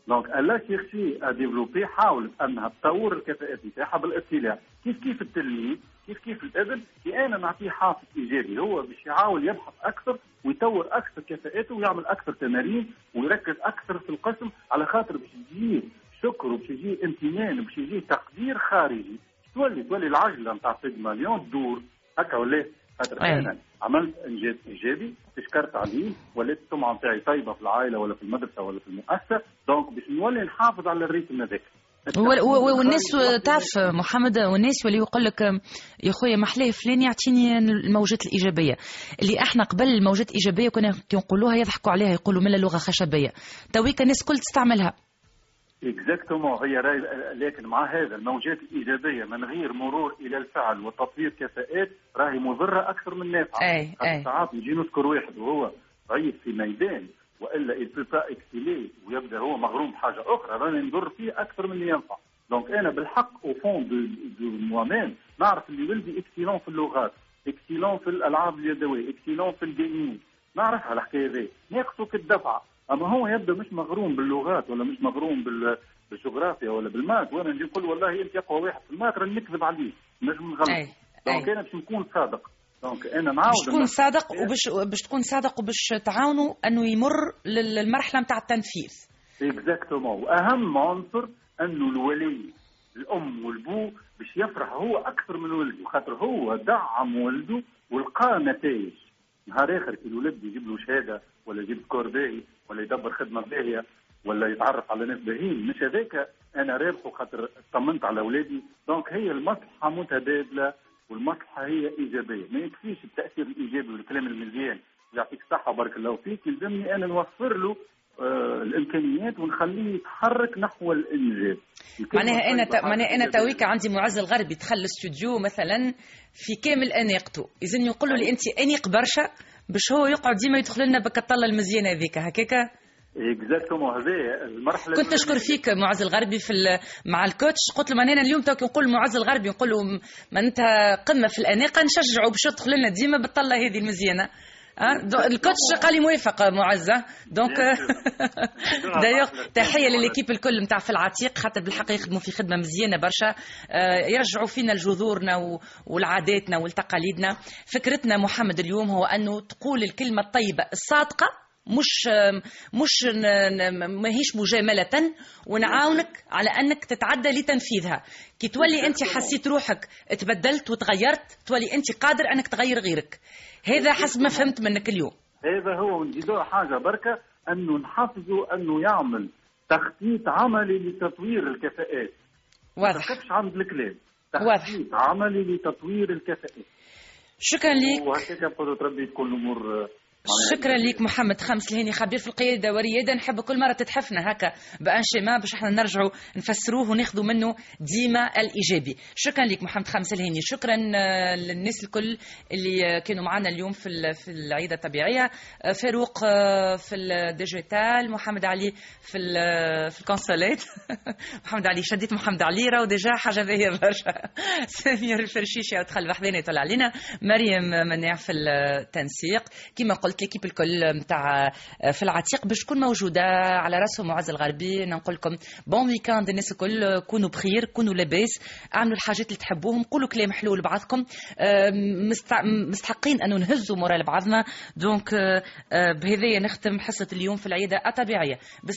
donc elle a cherché à développer حاولت انها تطور الكفاءات نتاعها بالاطلاع. كيف كيف التلميذ؟ كيف كيف الابن كي أنا نعطيه حافز إيجابي. هو باش يحاول يبحث أكثر ويطور أكثر كفاءاته ويعمل أكثر تمارين ويركز أكثر في القسم على خاطر باش يجيه شكر وباش يجيه امتنان وباش يجيه تقدير خارجي. تولي تولي العجلة نتاع مليون تدور هكا ولا؟ خاطر أنا عملت إنجاز إيجابي تشكرت عليه ولات السمعه نتاعي طيبة في العائلة ولا في المدرسة ولا في المؤسسة. donc باش نولي نحافظ على ال rythme هذاك. والناس تعرف محمد والناس واللي يقول لك يا خويا محلاه فلان يعطيني الموجات الإيجابية. اللي إحنا قبل الموجات الإيجابية كنا نقولوها يضحكوا عليها يقولوا من لغه خشبية. تويك الناس كل تستعملها. exactement هي لكن مع هذا الموجات الإيجابية من غير مرور إلى الفعل وتطوير كفاءات راهي مضرة أكثر من نافعة. أي أي. ساعات نجي نذكر واحد وهو ضعيف في ميدان وإلا البيبا اكسيلي ويبدأ هو مغروم بحاجه أخرى راني نضر فيه أكثر من اللي ينفع. donc أنا بالحق au fond de, de moi-même نعرف اللي ولدي excellent في اللغات excellent في الألعاب اليدوية excellent في ال gaming نعرف على الحكاية هذه ناقصه كالدفعه أما هو يبدا مش مغروم باللغات ولا مش مغروم بال بالجغرافيا ولا بال maths. وأنا نجي نقول والله إنت أقوى واحد في ال maths راني نكذب عليه نجم نغلط. donc أنا باش نكون صادق. donc أنا نعاود باش تكون صادق وباش باش تكون صادق وباش تعاونوا أنه يمر للمرحلة نتاع التنفيذ. exactement وأهم عنصر أنه الولي الأم والبو باش يفرح هو أكثر من ولده خاطر هو دعم ولده ولقى نتائج نهار آخر كي الولد يجيب له شهادة ولا يجيب score باهي ولا يدبر خدمة باهية ولا يتعرف على ناس باهيين مش هذاك. أنا رابحه خاطر طمنت على اولادي donc هي المصلحة متبادلة والمصلحة هي إيجابية. ما يكفيش التأثير الإيجابي والكلام المزيان يعطيك الصحة وبارك الله فيك. يلزمني أنا نوفر له الإمكانيات ونخليه يتحرك نحو الانجاز معناها أنا ت... معناها أنا تويك عندي معز الغربي دخل الاستوديو مثلا في كامل أناقته. اذا يقول له لي أنت أنيق برشا باش هو يقعد ديما يدخل لنا بالطلة المزيانة هذيك هكاك exactement هذه المرحلة كنت نشكر فيك معز الغربي في مع ال coach. قلت له أنا اليوم توك نقول معز الغربي نقول له ما انت قمة في الأناقة نشجعه باش يدخل لنا ديما بالطلة هذه المزيانة؟ ال coach قال لي موافق معز donc d'ailleurs تحية ل l'équipe الكل نتاع فلان عتيق خاطر بالحق يخدموا في خدمة مزيانة برشا. أه يرجعوا فينا لجذورنا ولعاداتنا ولتقاليدنا. فكرتنا محمد اليوم هو أنه تقول الكلمة الطيبة الصادقة مش مش ماهيش مجاملة ونعاونك على أنك تتعدى لتنفيذها. كي تولي أنت حسيت روحك تبدلت وتغيرت تولي أنت قادر أنك تغير غيرك. هذا حسب ما فهمت منك اليوم. هذا هو ونزيدوا حاجة بركة أنه نحفزوا أنه يعمل تخطيط عملي لتطوير الكفاءات. واضح. ما عند الكلام. تخطيط عملي لتطوير الكفاءات. شكرا لك وهكذا قدرة ربي تكون الأمور شكرا لك محمد خامس الهيني خبير في القيادة والرياده نحب كل مرة تتحفنا هكا بانشيما باش إحنا نرجعوا نفسروه وناخذوا منه ديما الإيجابي. شكرا لك محمد خامس الهيني شكرا للناس الكل اللي كانوا معنا اليوم في في العيادة الطبيعية. فاروق في ال digital محمد علي في في ال console. محمد علي شديت محمد علي راهو déjà حاجة باهية برشا. سمير الفرشيشي ادخل بحذاني طلع علينا. مريم مناع في التنسيق. كما قلت قلت l'équipe الكل نتاع في العتيق باش تكون موجودة على راسهم. معز الغربي نقول لكم bon weekend الناس الكل كونوا بخير كونوا لاباس اعملوا الحاجات اللي تحبوهم قولوا كلام حلو لبعضكم مستحقين أنه نهزوا moral بعضنا donc بهذايا نختم حصة اليوم في العيادة الطبيعية. بس